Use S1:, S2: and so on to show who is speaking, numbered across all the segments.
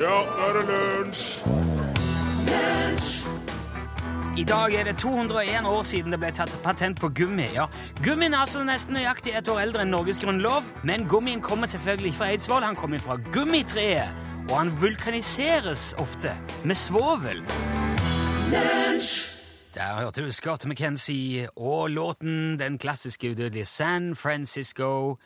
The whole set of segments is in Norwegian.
S1: Ja, nå er det lunsj!
S2: I dag er det 201 år siden det ble tatt patent på gummi. ja. Gummien er altså nesten nøyaktig et år eldre enn Norges grunnlov, men gummien kommer selvfølgelig ikke fra Eidsvoll, han kommer fra gummitreet, og han vulkaniseres ofte med svovel. Der hørte du Scott McKenzie og låten den klassiske udødelige San Francisco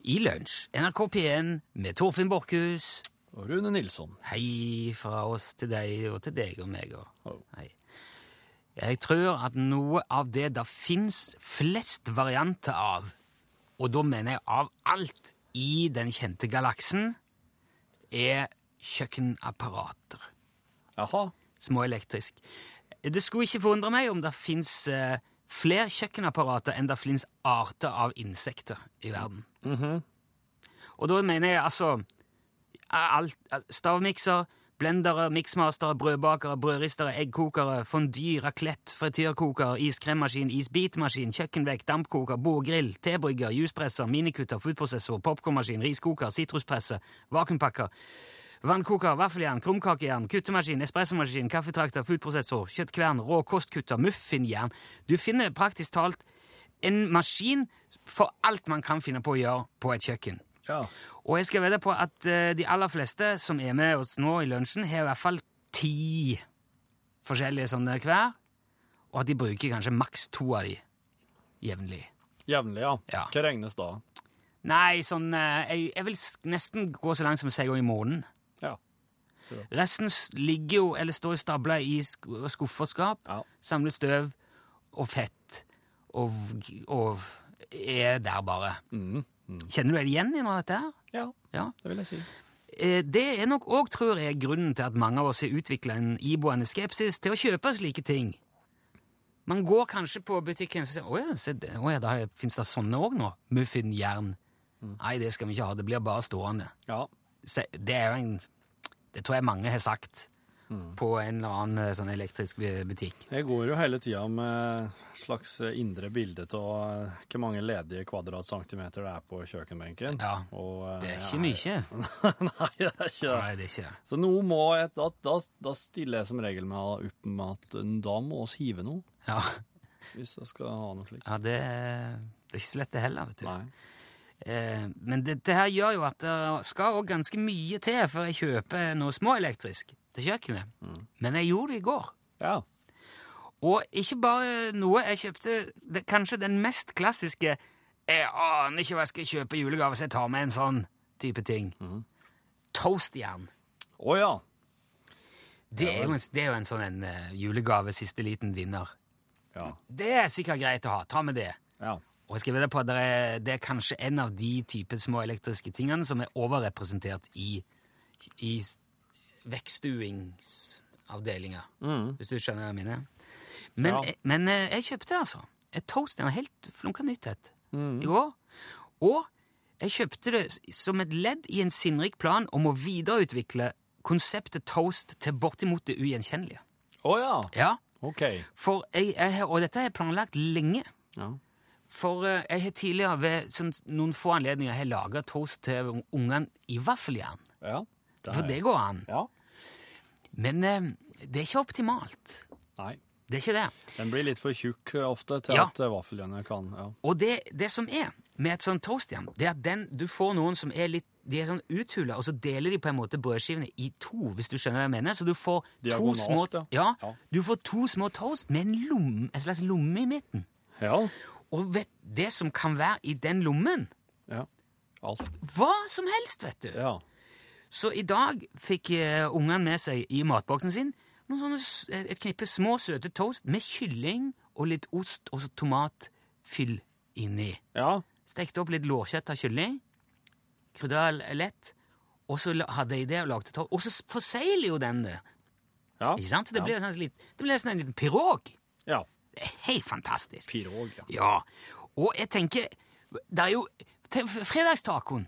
S2: i lunsj. NRK P1 med Torfinn Borchhus.
S3: Og Rune Nilsson.
S2: Hei fra oss til deg og til deg og meg. Og. Hei. Jeg tror at noe av det det fins flest varianter av, og da mener jeg av alt i den kjente galaksen, er kjøkkenapparater.
S3: Jaha.
S2: Småelektrisk. Det skulle ikke forundre meg om det fins eh, flere kjøkkenapparater enn det fins arter av insekter i verden. Og da mener jeg altså alt, stavmikser, blendere, miksmastere, brødbakere, brødristere, eggkokere, fondy, raclette, frityrkoker, iskremmaskin, isbitmaskin, kjøkkenvekk, dampkoker, bordgrill, tebrygger, juspresser, minikutter, foodprosessor, popkornmaskin, riskoker, sitruspresse, vakuumpakker, vannkoker, vaffeljern, krumkakejern, kuttemaskin, espressomaskin, kaffetrakter, foodprosessor, kjøttkvern, rå kostkutter, muffinjern. Du finner praktisk talt en maskin for alt man kan finne på å gjøre på et kjøkken.
S3: Ja.
S2: Og jeg skal vedde på at eh, de aller fleste som er med oss nå i lunsjen, har i hvert fall ti forskjellige sånne hver, og at de bruker kanskje maks to av de jevnlig.
S3: Jevnlig, ja.
S2: Ja.
S3: Hva regnes da?
S2: Nei, sånn eh, jeg, jeg vil nesten gå så langt som å si i måneden.
S3: Ja.
S2: Resten ligger jo, eller står stabla i sk- skuffer og skap,
S3: Ja.
S2: samler støv og fett, og, og er der bare.
S3: Mhm.
S2: Kjenner du deg igjen i noe av dette?
S3: Ja,
S2: Ja.
S3: det vil jeg si.
S2: Eh, Det er nok òg, tror jeg, grunnen til at mange av oss har utvikla en iboende skepsis til å kjøpe slike ting. Man går kanskje på butikken og sier å ja, se det- å ja, da fins det sånne òg nå? Muffinjern. Nei, det skal vi ikke ha. Det blir bare stående.
S3: Ja.
S2: Det er jo en Det tror jeg mange har sagt på en eller annen eh, sånn elektrisk butikk.
S3: Jeg går jo hele tida med slags indre bilde av hvor mange ledige kvadratcentimeter det er på kjøkkenbenken.
S2: Ja.
S3: Og, eh,
S2: Det er ikke mye.
S3: Nei, det er ikke det.
S2: Nei, det er ikke.
S3: Så nå må jeg, da, da, da stiller jeg som regel meg opp med at eh, da må vi hive noe,
S2: Ja,
S3: hvis jeg skal ha noe slikt.
S2: ja det, det er ikke så lett det heller, vet du.
S3: Nei.
S2: Eh, men dette her gjør jo at det skal også ganske mye til før jeg kjøper noe småelektrisk til kjøkkenet. Men jeg gjorde det i går.
S3: Ja.
S2: Og ikke bare noe jeg kjøpte det, Kanskje den mest klassiske Jeg aner ikke hva jeg skal kjøpe i julegave, så jeg tar med en sånn type ting. Toastjern.
S3: Å ja.
S2: Det, er jo det er jo en sånn en, uh, julegave, siste liten vinner.
S3: Ja.
S2: Det er sikkert greit å ha. Ta med det.
S3: Ja.
S2: Og jeg skal vite på at det er, det er kanskje en av de type små elektriske tingene som er overrepresentert i, i vekststuingsavdelinger. Hvis du skjønner hva jeg mener. Men,
S3: Ja.
S2: men eh, jeg kjøpte det, altså. Et toast. Den er helt flunka nytt et. i går. Og jeg kjøpte det som et ledd i en sinnrik plan om å videreutvikle konseptet toast til bortimot det ugjenkjennelige.
S3: Å ja.
S2: Ja,
S3: OK.
S2: for jeg, jeg, Og dette har jeg planlagt lenge.
S3: Ja.
S2: For eh, jeg har tidligere ved sånn, noen få anledninger laga toast til ungene i vaffeljern.
S3: ja.
S2: For det går an.
S3: Ja.
S2: Men eh, det er ikke optimalt.
S3: Nei.
S2: Det er ikke det.
S3: Den blir litt for tjukk eh, ofte til
S2: Ja.
S3: at eh, vaffeljernet kan ja.
S2: Og det, det som er med et sånt toastjern, det er at den, du får noen som er litt de er sånn uthula, og så deler de på en måte brødskivene i to, hvis du skjønner hva jeg mener. Så du får to små
S3: ja.
S2: ja,
S3: Ja.
S2: du får to små toast med en, lomme, en slags lomme i midten.
S3: Ja.
S2: Og vet, det som kan være i den lommen
S3: ja. Alt.
S2: Hva som helst, vet du.
S3: Ja.
S2: Så i dag fikk uh, ungene med seg i matboksen sin sånne, et knippe små, søte toast med kylling og litt ost og tomatfyll inni.
S3: Ja.
S2: Stekte opp litt lårkjøtt av kylling, krydra lett, og så hadde jeg det og lagde toast. Og så forsegler jo den det.
S3: Ja.
S2: Ikke sant? Så det
S3: Ja.
S2: blir, sånn litt, det blir nesten en liten pirog.
S3: ja.
S2: Det er helt fantastisk.
S3: Pirog, ja.
S2: Ja, og jeg tenker Det er jo Fredagstacoen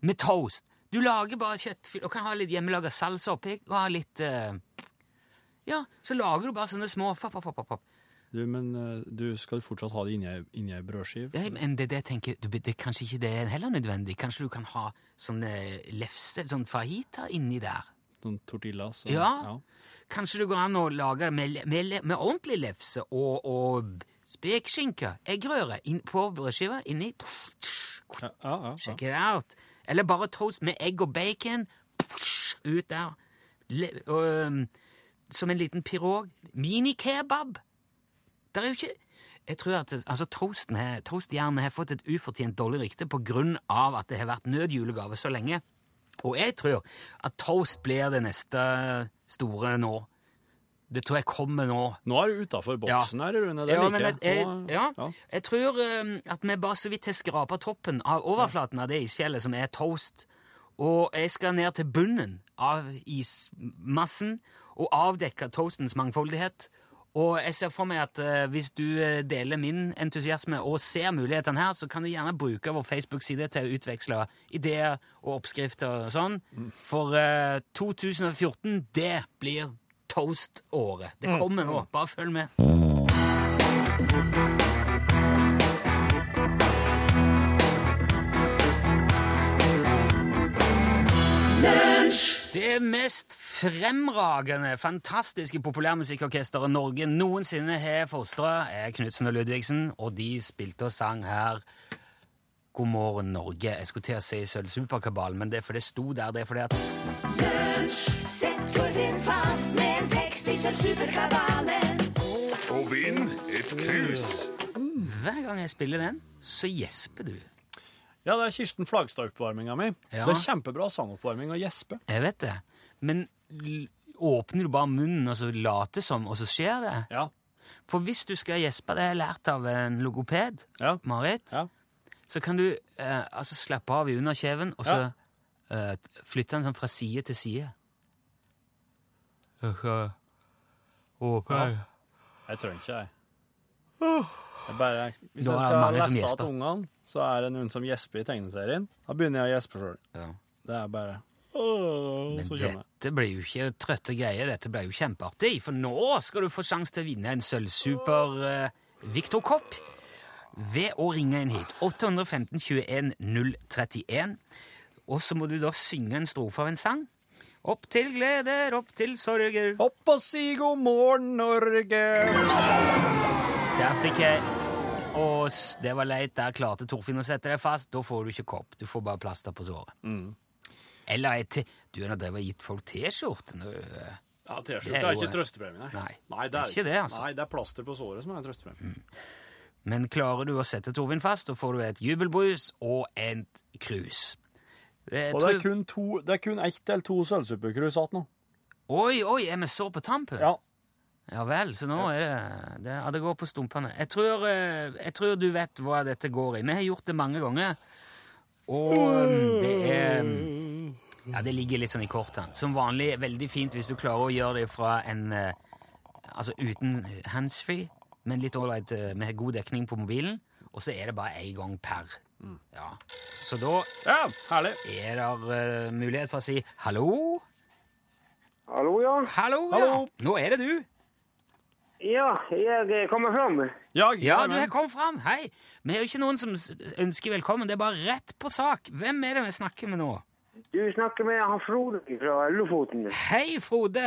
S2: med toast. Du lager bare kjøttfyll og kan ha litt hjemmelaga salsa oppi. Og ha litt Uh, Ja, så lager du bare sånne små fap, fap, fap, fap.
S3: Du, men uh, du skal fortsatt ha det inni ei- brødskive?
S2: Ja, Men det, det jeg tenker du, det, Kanskje ikke det er heller nødvendig. Kanskje du kan ha sånne lefse, sånn fajita inni der.
S3: Sånn tortillas. og-
S2: Ja. Kanskje det går an å lage det med, med, med ordentlig lefse og, og spekeskinke, eggerøre, inn, på brødskiva inni.
S3: Ja, ja, ja,
S2: Check it out. Eller bare toast med egg og bacon. Ut der. Le, og, som en liten pirog. Minikebab. Det er jo ikke Jeg tror at altså, toasten her, Toastjernet har fått et ufortjent dårlig rykte på grunn av at det har vært nødjulegave så lenge. Og jeg tror at toast blir det neste store nå. Det tror jeg kommer nå.
S3: Nå er du utafor boksen her, Rune. Det
S2: Ja,
S3: liker
S2: jeg,
S3: jeg.
S2: ja,
S3: ja.
S2: jeg tror um, at vi bare så vidt har skrapa toppen av overflaten av det isfjellet som er toast. Og jeg skal ned til bunnen av ismassen og avdekke toastens mangfoldighet. Og jeg ser for meg at uh, hvis du eh, deler min entusiasme og ser mulighetene her, så kan du gjerne bruke vår Facebook-side til å utveksle ideer og oppskrifter og sånn. For uh, 2014, det blir toast-året. Det kommer nå. Bare følg med. Det mest fremragende, fantastiske populærmusikkorkesteret Norge noensinne har fostra, er Knutsen og Ludvigsen, og de spilte og sang her God morgen, Norge. Jeg skulle til å si Sølv Superkabalen, men det er fordi det sto der. Det er fordi at
S4: Sett Torfinn fast tekst superkabalen.
S1: Og vinn et krus.
S2: hver gang jeg spiller den, så gjesper du.
S3: ja, det er Kirsten Flagstad-oppvarminga mi.
S2: Ja.
S3: Det er kjempebra sangoppvarming å gjespe.
S2: Jeg vet det. Men åpner du bare munnen og så later som, og så skjer det?
S3: Ja.
S2: For hvis du skal gjespe, det har jeg lært av en logoped,
S3: Ja.
S2: Marit,
S3: Ja.
S2: så kan du eh, altså slappe av i underkjeven, og så eh, flytte den sånn fra side til side.
S3: Ja. Jeg trenger ikke, jeg. jeg bare, hvis
S2: Da
S3: jeg
S2: er det
S3: skal
S2: mange som
S3: lese
S2: gjesper.
S3: til ungene, så er det noen som gjesper i tegneserien. Da begynner jeg å gjespe sjøl.
S2: Ja.
S3: Det er bare Åh,
S2: Men
S3: Så kommer jeg.
S2: dette blir jo ikke trøtte greier, dette blir jo kjempeartig, for nå skal du få sjanse til å vinne en sølvsuper uh, Victor Kopp ved å ringe inn hit. 815 21 031. Og så må du da synge en strofe av en sang. Opp til gleder, opp til sorger.
S3: Opp og si god morgen, Norge!
S2: Der fikk jeg Og det var leit, der klarte Torfinn å sette deg fast. Da får du ikke kopp, du får bare plaster på såret. Eller ei Du har drevet og gitt folk T-skjorte.
S3: Ja, T-skjorte
S2: er
S3: er ikke trøstepremie, nei.
S2: Nei,
S3: det er
S2: ikke det, altså.
S3: Nei, det er plaster på såret som er trøstepremie.
S2: Men klarer du å sette Torvin fast, så får du et jubelbrus og et krus. Jeg
S3: Og det er kun, to, det er kun ett eller to sølvsuppekrus igjen nå.
S2: Oi, oi, er vi så på tampen?
S3: Ja.
S2: Ja vel, så nå er det det, ja, det går på stumpene. Jeg tror, eh, jeg tror du vet hva dette går i. Vi har gjort det mange ganger, og um, det er um, Ja, det ligger litt sånn i kortene. Som vanlig veldig fint hvis du klarer å gjøre det fra en eh, Altså uten handsfree, men litt ålreit eh, med god dekning på mobilen. Og så er det bare én gang per. Ja. Så da
S3: ja, herlig.
S2: er det mulighet for å si hallo.
S5: Hallo, ja.
S2: Hallo,
S3: Hallo.
S2: ja. Nå er det du.
S5: Ja, jeg kommer fram.
S3: Ja,
S2: Ja, du har kommet fram. Hei. Vi er jo ikke noen som ønsker velkommen. Det er bare rett på sak. Hvem er det vi snakker med nå?
S5: Du snakker med han Frode fra Lofoten.
S2: Hei, Frode.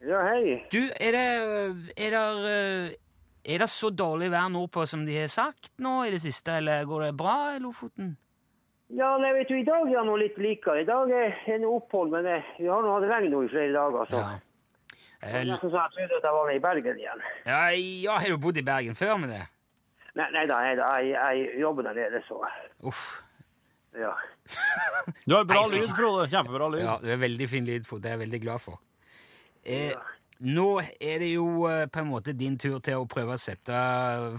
S5: Ja, hei.
S2: Du, er det Er det, er det så dårlig vær nordpå som de har sagt nå i det siste, eller går det bra i Lofoten?
S5: Ja, nei, vet du, i dag er det noe litt likere. I dag er det noe opphold, men vi har nå hatt regn nå i flere dager, så.
S2: Ja.
S5: Er
S2: Eh,
S5: jeg trodde at jeg var i Bergen igjen.
S2: Ja, ja, har du bodd i Bergen før med det?
S5: Nei, nei da, nei, da, jeg, jeg jobber der nede, så.
S2: Uff.
S5: Ja.
S3: Du har bra lyd, Frode. Kjempebra lyd.
S2: Ja, du er veldig fin lyd, Frode. Det er jeg veldig glad for. Eh, nå er det jo eh, på en måte din tur til å prøve å sette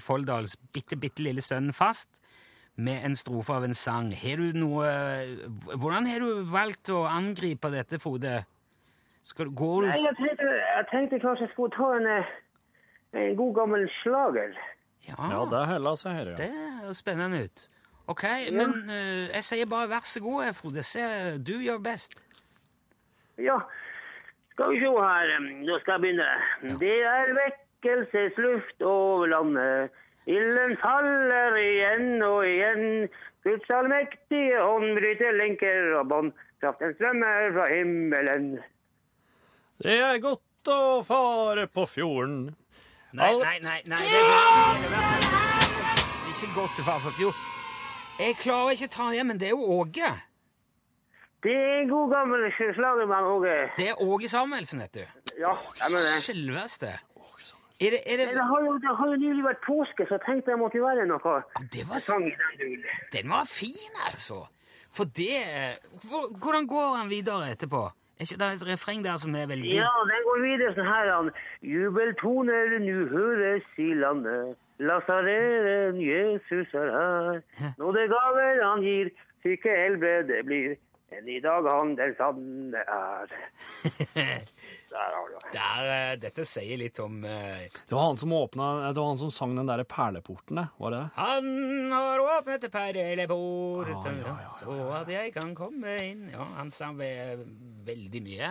S2: Folldals bitte, bitte lille sønn fast med en strofe av en sang. Har du noe Hvordan har du valgt å angripe dette, Frode? Skal, du- gå...
S5: Nei, jeg tenkte, jeg tenkte kanskje jeg skulle ta en, eh, en god gammel slager.
S3: Ja,
S2: Ja,
S3: det heller seg her, ja.
S2: det er spennende ut. Ok, men uh, jeg sier bare vær så god, eh, Frode. Se, du gjør best.
S5: Ja, skal vi se her. Nå skal jeg begynne. Det er vekkelsesluft over landet. Ilden faller igjen og igjen. Guds allmektige hånd bryter lenker og bånd. Kraften strømmer fra himmelen.
S3: Det er godt å fare på fjorden.
S2: Nei, nei, nei. nei det, er, det er ikke godt å fare på fjorden. Jeg klarer ikke å ta det, men det er jo Åge.
S5: Det er en god gammel slagermann, Åge.
S2: Det er Åge Samuelsen, vet du.
S5: Ja, jeg mener det.
S2: Selveste. Er det, er det,
S5: Det har jo, det har jo nylig vært påske, så jeg tenkte jeg måtte jo være noe
S2: det var,
S5: sang i den
S2: den var fin, altså. For det Hvordan går han videre etterpå? Er ikke det er et refreng der som er veldig
S5: Ja, den går videre sånn her. Han. Jubeltoner nu høres i landet. Lasareren Jesus er her. Nåde gaver han gir, syke det blir. Men i dag han den sanne er. Der har du det.
S2: Eh, Dette sier litt om eh,
S3: Det var han som åpna Det var han som sang den derre perleporten, det. Var det?
S2: Han har åpnet perleporten, så at jeg kan komme inn Ja, han sang ve veldig mye.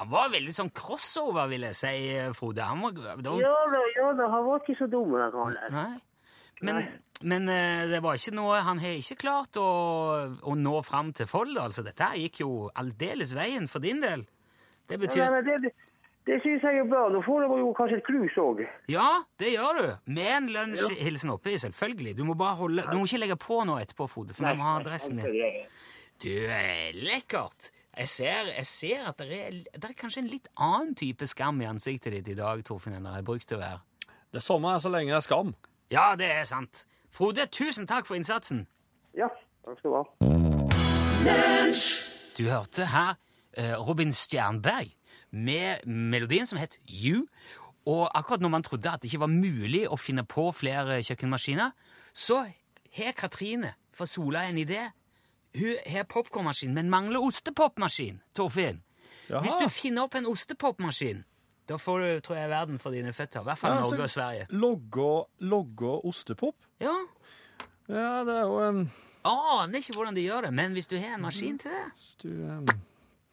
S2: Han var veldig sånn crossover, vil jeg si, Frode. Han var, det var,
S5: Ja da, ja da, han var ikke så dum, den karen der.
S2: Nei. Men, men eh, det var ikke noe Han har ikke klart å, å nå fram til Folda. Altså, dette her gikk jo aldeles veien for din del. Det
S5: Ja,
S2: betyr
S5: men nei, det, det syns jeg er bra. Nå får jeg jo kanskje et krus òg.
S2: Ja, det gjør du. Med en lunsjhilsen oppi, selvfølgelig. Du må bare holde Du må ikke legge på nå etterpå, Frode, for du må ha adressen din. Du, eh, lekkert. Jeg ser, jeg ser at det er, det er kanskje en litt annen type skam i ansiktet ditt i dag, Torfinn, enn det har brukt å være.
S3: Det samme er så lenge det er skam.
S2: Ja, det er sant. Frode, tusen takk for innsatsen.
S5: Ja, takk skal du ha.
S2: Du hørte her eh, Robin Stjernberg med melodien som het You. Og akkurat når man trodde at det ikke var mulig å finne på flere kjøkkenmaskiner, så har Katrine fra Sola en idé. Hun har popkornmaskin, men mangler ostepopmaskin. Torfinn.
S3: Jaha.
S2: Hvis du finner opp en ostepopmaskin, da får du tror jeg, verden for dine føtter. I hvert fall
S3: Ja,
S2: Norge og Sverige.
S3: Logge logge ostepop?
S2: Ja,
S3: Ja, det er jo um,
S2: Aner ikke hvordan de gjør det, men hvis du har en maskin til det, Hvis
S3: du, um,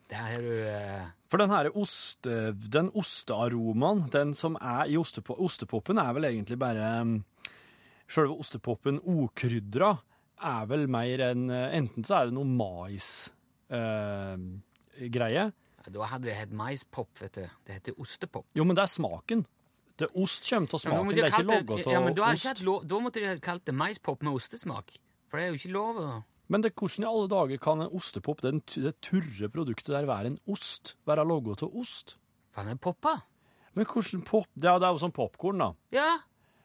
S2: der har du uh...
S3: For den her oste, den ostearomaen, den som er i ostepop, ostepopen, er vel egentlig bare um, Selve ostepopen okrydra er vel mer enn eh, Enten så er det noe mais-greie.
S2: Da hadde det hett maispop, vet du. Det heter ostepop.
S3: jo, men det er smaken. Det Ost kommer
S2: men
S3: smaken, det er ikke
S2: logga
S3: logga
S2: ja, men da,
S3: av ost.
S2: lov, da måtte de kalt det maispop med ostesmak. For det er jo ikke lov
S3: Men det, hvordan i alle dager kan en ostepop, det, det turre produktet der, være en ost? Være logga til ost?
S2: Faen, er poppa.
S3: Men hvordan pop... Ja, det er jo sånn popkorn, da.
S2: Ja,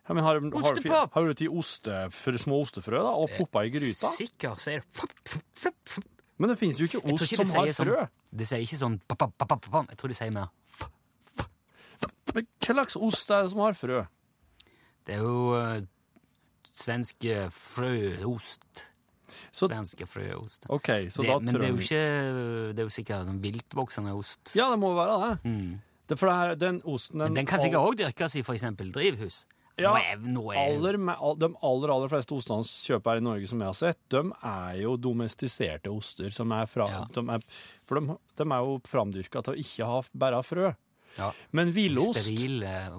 S3: Ja, men har, har,
S2: Ostepop!
S3: har du til oste, små ostefrø da, og poppa i gryta?
S2: sikkert sier det
S3: Men det finnes jo ikke ost
S2: ikke
S3: som har frø.
S2: Sånn, det sier ikke sånn pop, pop, pop. Jeg tror de sier mer
S3: Men hva slags ost er det som har frø?
S2: Det er jo uh, svensk frøost.
S3: Så,
S2: Svenske frøost.
S3: Okay,
S2: Det, men det er jo ikke Det er jo sikkert sånn viltvoksende ost.
S3: Ja, det må være det.
S2: Mm.
S3: det for det her, den osten
S2: Men den kan sikkert òg dyrkes i f.eks. drivhus.
S3: Ja,
S2: nå er, er,
S3: aller, De aller aller fleste ostene vi kjøper her i Norge, som jeg har sett, de er jo domestiserte oster. som er fra,
S2: Ja.
S3: de er, For de, de er jo framdyrka til å ikke ha bare frø.
S2: ja,
S3: Men villost
S2: steril eh,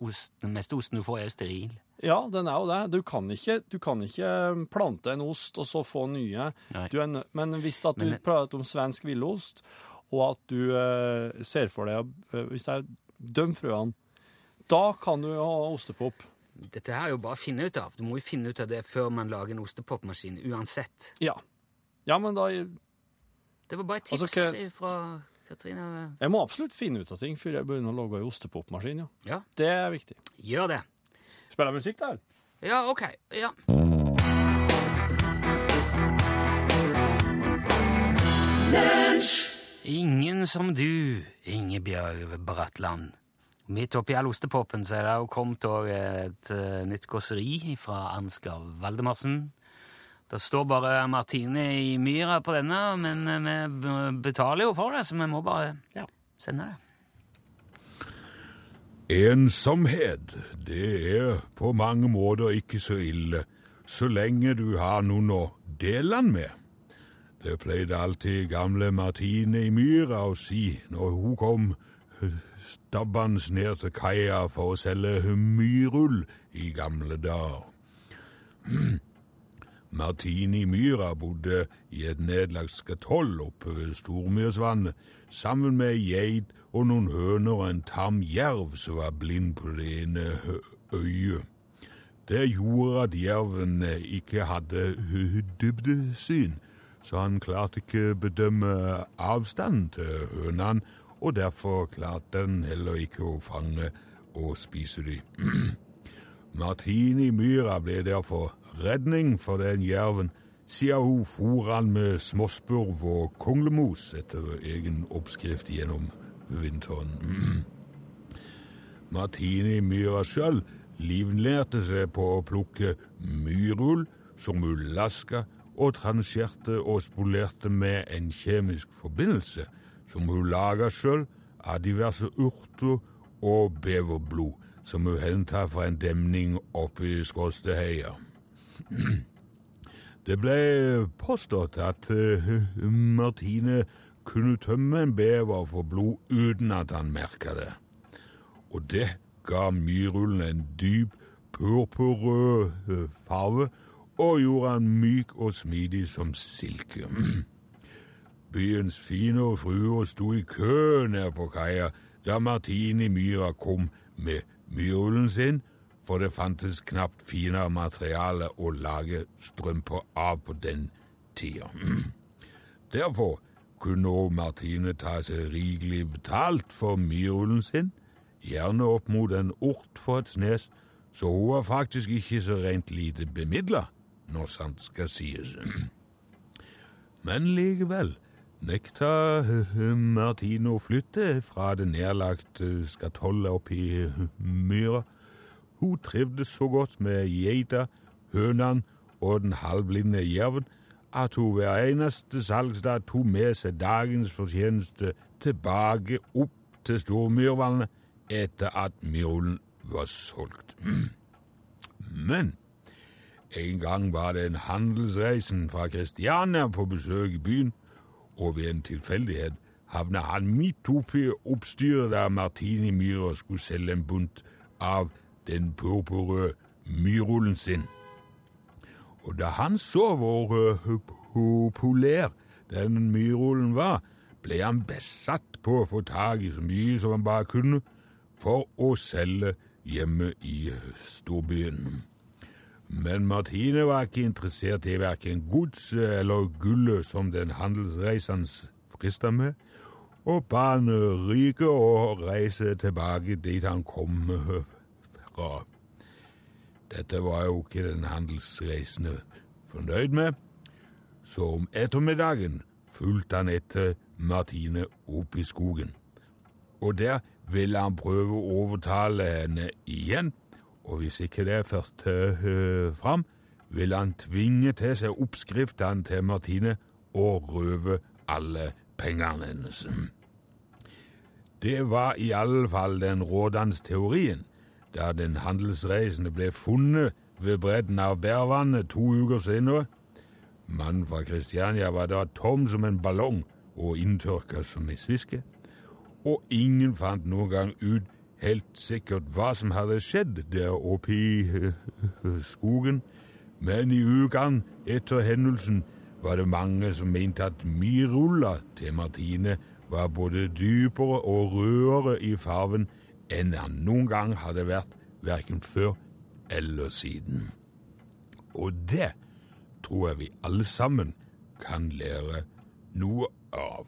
S2: ost, Den meste osten du får, er jo steril.
S3: Ja, den er jo det. Du kan ikke, du kan ikke plante en ost og så få nye. Du er, men hvis at du
S2: Men-
S3: prater om svensk villost, og at du eh, ser for deg eh, Hvis det er de frøene, da kan du ha ostepop.
S2: Dette her er jo bare å finne ut av. Du må jo finne ut av det før man lager en ostepopmaskin, uansett.
S3: Ja. Ja, men da
S2: Det var bare et tips
S3: Altså, hva-
S2: fra Katrine.
S3: Jeg må absolutt finne ut av ting før jeg begynner å lage ei ostepopmaskin, ja.
S2: Ja,
S3: Det er viktig.
S2: gjør det.
S3: Spiller musikk da?
S2: Ja, OK. Ja. Ingen som du, Ingebjørg Bratland. Midt oppi all ostepopen så er det jo kommet et eh, nytt kåseri fra Ansgar Valdemarsen. Det står bare Martine i myra på denne, men eh, vi betaler jo for det, så vi må bare
S3: Ja.
S2: sende det.
S1: Ensomhet, det er på mange måter ikke så ille, så lenge du har noen å dele den med. Det pleide alltid gamle Martine i myra å si når hun kom stabbende ned til kaia for å selge myrull i gamle dager. Martini Myra bodde i et nedlagt skatoll oppe ved Stormyrsvannet, sammen med ei geit og noen høner og en tam jerv som var blind på det ene øyet. Det gjorde at jerven ikke hadde dybdesyn, så han klarte ikke bedømme avstanden til hønene, og derfor klarte den heller ikke å fange og spise dem. Martini Myra ble derfor redning for den jerven, siden hun fôr han med småspurv og konglemos etter egen oppskrift gjennom vinteren. Martini Myra sjøl livnærte seg på å plukke myrull som hun laska og transjerte og spolerte med en kjemisk forbindelse som hun lager sjøl av diverse urter og beverblod som hun henta fra en demning oppe i Skåsteheia. Det ble påstått at eh, Martine kunne tømme en bever for blod uten at han merka det. Og det ga myrullen en dyp purpurrød eh, farve og gjorde han myk og smidig som silke. Byens fine fruer sto i kø nede på kaia da Martini Myra kom med myrullen sin, for det fantes knapt finere materiale å lage strømper av på den tida. Derfor kunne òg Martine ta seg rikelig betalt for myrullen sin, gjerne opp mot en ort for et snes, så hun var faktisk ikke så rent lite bemidla, når sant skal sies. Men likevel nekta Martino flytte fra det nedlagte skatollet oppi myra. Hun trivdes så godt med geita, hønene og den halvblinde jerven at hun hver eneste salgsdag tok med seg dagens fortjeneste tilbake opp til Stormyrvannet etter at myrullen var solgt. Men en gang var det en handelsreisen fra Kristiania på besøk i byen, og ved en tilfeldighet havna han midt oppi oppstyret da Martini Myhre skulle selge en bunt av den purpurrøde myrullen sin. Og da han så hvor uh, populær den myrullen var, ble han besatt på å få tak i så mye som han bare kunne for å selge hjemme i øh, storbyen. Men Martine var ikke interessert i hverken godset eller gullet som den handelsreisende frista med, og ba han ryke og reise tilbake dit han kom fra. Dette var jo ikke den handelsreisende fornøyd med, så om ettermiddagen fulgte han etter Martine opp i skogen. Og der ville han prøve å overtale henne igjen, og hvis ikke det førte uh, fram, ville han tvinge til seg oppskriftene til Martine og røve alle pengene hennes. Det var i alle fall den rådende teorien da den handelsreisende ble funnet ved bredden av Bærvannet to uker senere. Mannen fra Kristiania var da tom som en ballong og inntørka som ei sviske, og ingen fant noen gang ut helt sikkert hva som hadde skjedd der oppe i øh, skogen, men i ukene etter hendelsen var det mange som mente at myrulla til Martine var både dypere og rødere i farven enn han noen gang hadde vært, verken før eller siden. Og det tror jeg vi alle sammen kan lære noe av.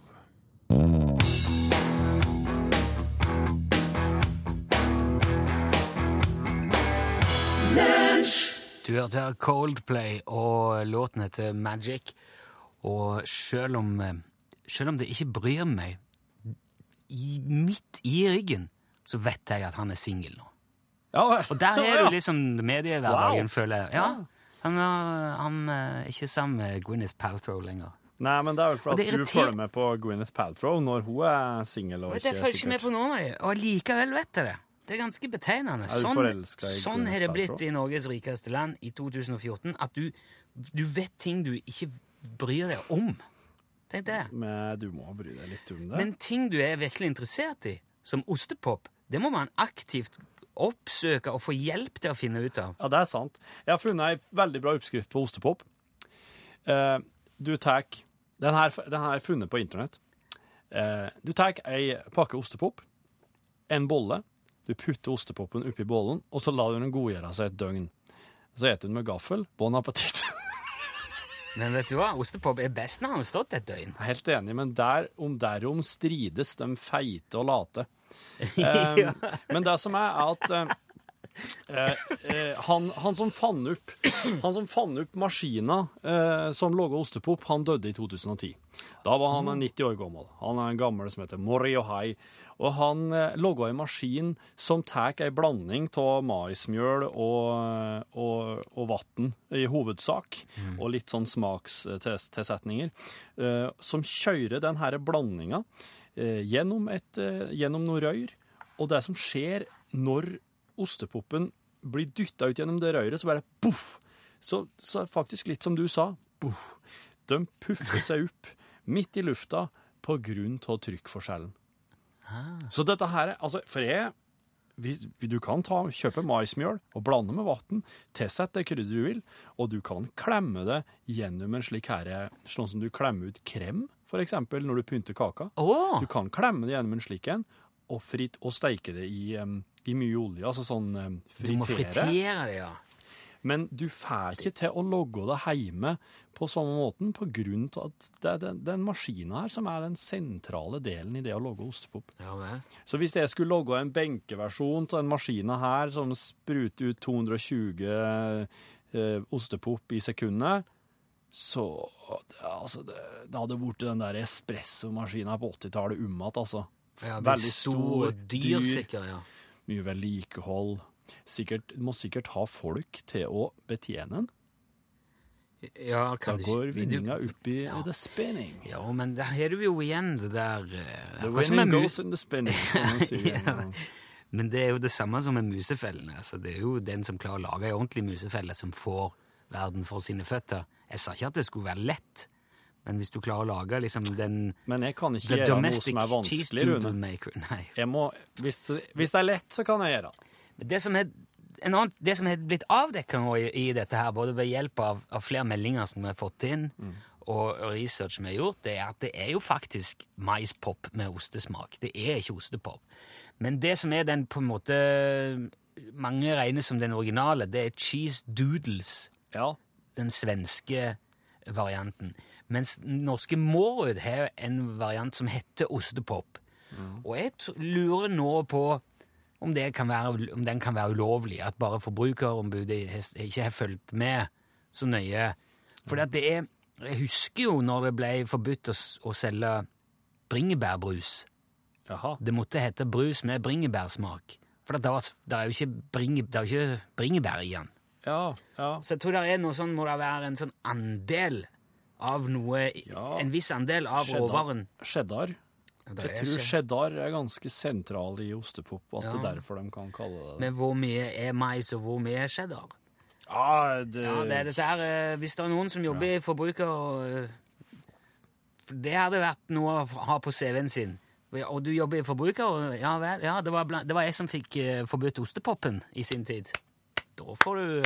S2: Du hørte her Coldplay, og låten heter Magic. Og selv om, eh, selv om det ikke bryr meg i, midt i ryggen, så vet jeg at han er singel nå.
S3: Ja,
S2: Og der er du liksom mediehverdagen,
S3: Wow.
S2: føler jeg. Ja, han han er ikke sammen med Gwyneth Paltrow lenger.
S3: Nei, men det er vel
S2: for
S3: fordi at du følger med på Gwyneth Paltrow når hun er singel
S2: jeg følger ikke med på noen av dem, og likevel vet jeg det. Det er ganske betegnende. Sånn, sånn har det blitt i Norges rikeste land i 2014, at du, du vet ting du ikke bryr deg om. Tenk det.
S3: Men du må bry deg litt om det.
S2: Men ting du er virkelig interessert i, som ostepop, det må man aktivt oppsøke og få hjelp til å finne ut av.
S3: Ja, det er sant. Jeg har funnet ei veldig bra oppskrift på ostepop. Uh, du tar den her er funnet på internett. Uh, du tar ei pakke ostepop, en bolle. Du putter ostepopen oppi bollen, og så lar du den godgjøre seg et døgn. Så spiser du den med gaffel. Bon appétit.
S2: Men vet du hva? Ostepop er best når han har stått et døgn.
S3: Helt enig, men der, om derom strides de feite og late. um, Men det som er, er at um, eh, eh, han, han som fant opp Han som fant opp maskina eh, som laga ostepop, han døde i 2010. Da var han 90 år gammel. Han er en gammel som heter Mori Ohai. Og han eh, laga en maskin som tar ei blanding av maismjøl og, og, og vann i hovedsak, og litt sånn smakstilsetninger, eh, som kjører denne blandinga eh, gjennom, et, gjennom noe røyr. Og det som skjer når ostepopen blir dytta ut gjennom det røret, så bare poff! Så, så faktisk litt som du sa, poff! De puffer seg opp midt i lufta på grunn av trykkforskjellen. Så dette her er Altså, for jeg hvis, Du kan ta, kjøpe maismjøl og blande med vann, tilsett det krydderet du vil, og du kan klemme det gjennom en slik her Sånn som du klemmer ut krem, eksempel, når du pynter kaka.
S2: Oh.
S3: Du kan klemme det gjennom en slik en, og, fritt, og steike det i, um, i mye olje, altså sånn em,
S2: Du må
S3: fritere.
S2: fritere det, ja.
S3: Men du får ikke til å logge det hjemme på samme måten, til at det er den, den maskina her som er den sentrale delen i det å logge ostepop.
S2: Ja.
S3: Så hvis jeg skulle logge en benkeversjon av den maskina her som spruter ut 220 eh, ostepop i sekundet, så det, altså, det, det hadde blitt den der espressomaskina på 80-tallet om igjen, altså.
S2: Ja,
S3: Veldig
S2: stor dyr, dyr, sikkert, ja.
S3: mye vedlikehold. Sikkert, må sikkert ha folk til å betjene den.
S2: Ja,
S3: Da går vinninga opp i
S2: Ja.
S3: the spinning.
S2: Ja, men der har du jo igjen det der eh,
S3: The winning goes in the spinning, som de sier.
S2: Ja. Men det er jo det samme som med musefellene. Altså, det er jo den som klarer å lage ei ordentlig musefelle, som får verden for sine føtter. Jeg sa ikke at det skulle være lett, men hvis du klarer å lage liksom den
S3: Men jeg kan ikke gjøre noe som er vanskelig, Rune. Jeg må, hvis, hvis det er lett, så kan jeg gjøre det.
S2: Det som er, en annen, det som er blitt avdekka nå i, i dette her, både ved hjelp av, av flere meldinger som vi har fått inn, og, og research vi har gjort, det er at det er jo faktisk maispop med ostesmak. Det er ikke ostepop. Men det som er den på en måte mange regner som den originale, det er cheese doodles
S3: Ja.
S2: den svenske varianten. Mens norske Mårud har en variant som heter ostepop. Og jeg lurer nå på om, det kan være, om den kan være ulovlig, at bare Forbrukerombudet ikke har fulgt med så nøye. For det er Jeg husker jo når det ble forbudt å, å selge bringebærbrus.
S3: Jaha.
S2: Det måtte hete brus med bringebærsmak. For det, var, det er jo ikke, bringe, det er jo ikke bringebær i den.
S3: Ja, ja.
S2: Så jeg tror det er noe sånn, må det være en sånn andel av noe
S3: Ja.
S2: En viss andel av råvaren.
S3: Cheddar.
S2: Ja, det
S3: Jeg tror
S2: ikke-
S3: cheddar er ganske sentral i ostepop, og at det er derfor de kan kalle det det.
S2: Men hvor mye er mais, og hvor mye er cheddar?
S3: Ja, det,
S2: Ja, det er dette her, eh, Hvis det er noen som jobber i forbruker og, eh, Det hadde vært noe å ha på CV-en sin. Og du jobber i forbruker, og ja vel, ja, det var, blant, det var jeg som fikk eh, forbudt ostepopen i sin tid. Da får du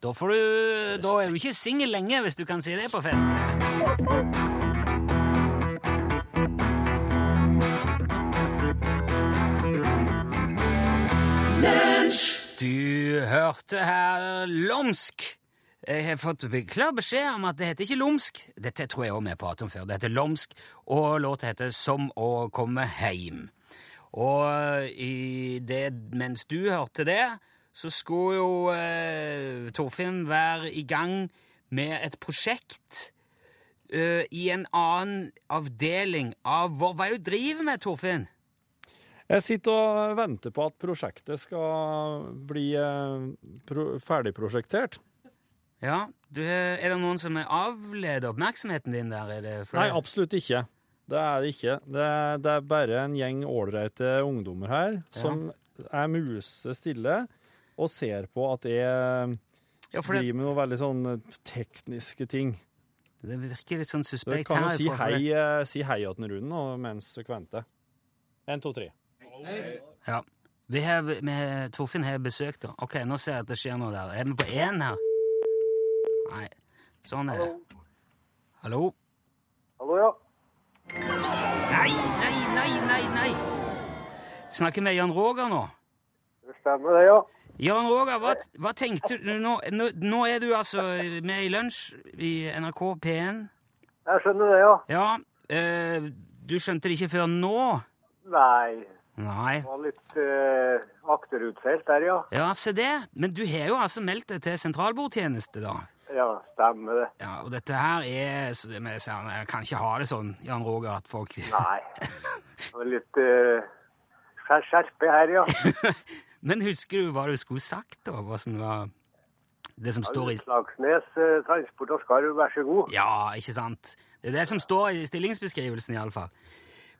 S2: Da får du Da er du ikke singel lenge, hvis du kan si det på fest. Du hørte her Lomsk. Jeg har fått klar beskjed om at det heter ikke Lomsk. Dette tror jeg også vi har pratet om før. Det heter Lomsk, og låta heter Som å komme heim. Og i det, mens du hørte det, så skulle jo eh, Torfinn være i gang med et prosjekt eh, i en annen avdeling av vår Hva er det du driver med, Torfinn?
S3: Jeg sitter og venter på at prosjektet skal bli eh, pro ferdigprosjektert.
S2: Ja, du, Er det noen som avleder oppmerksomheten din der? Er det
S3: Nei, absolutt ikke. Det er det ikke. Det er, det er bare en gjeng ålreite ungdommer her som er musestille og ser på at jeg
S2: ja, det,
S3: driver med noen veldig sånn tekniske ting.
S2: det virker litt sånn
S3: Så
S2: suspekt her.
S3: du kan
S2: jo si
S3: hei, eh, si hei til Rune mens du venter. En, to, tre.
S2: Ja. Vi har, vi har, Torfinn har besøk, da. Ok, nå ser jeg at det skjer noe der. Er vi på én her? Nei. Sånn er det. Hallo?
S6: Hallo, ja.
S2: Nei, nei, nei, nei, nei! Snakker med Jan Roger nå.
S6: Det stemmer det, ja.
S2: Jan Roger, hva, hva tenkte du nå, nå? Nå er du altså med i lunsj i NRK P1.
S6: Jeg skjønner det, ja.
S2: Ja, eh, du skjønte det ikke før nå?
S6: Nei,
S2: Nei.
S6: det var litt eh, akterutseilt der, ja.
S2: Ja, se det. Men du har jo altså meldt deg til sentralbordtjeneste, da.
S6: Ja, stemmer det.
S2: Ja, og dette her er Jeg kan ikke ha det sånn, Jan Roger, at folk
S6: Nei. Det var litt eh, skjerpe her, ja.
S2: Men husker du hva du skulle sagt, da? Hva som var det som står i
S6: Utslagsnes eh, Transport og Skarv, vær så god.
S2: Ja, ikke sant? Det er det som står i stillingsbeskrivelsen, iallfall.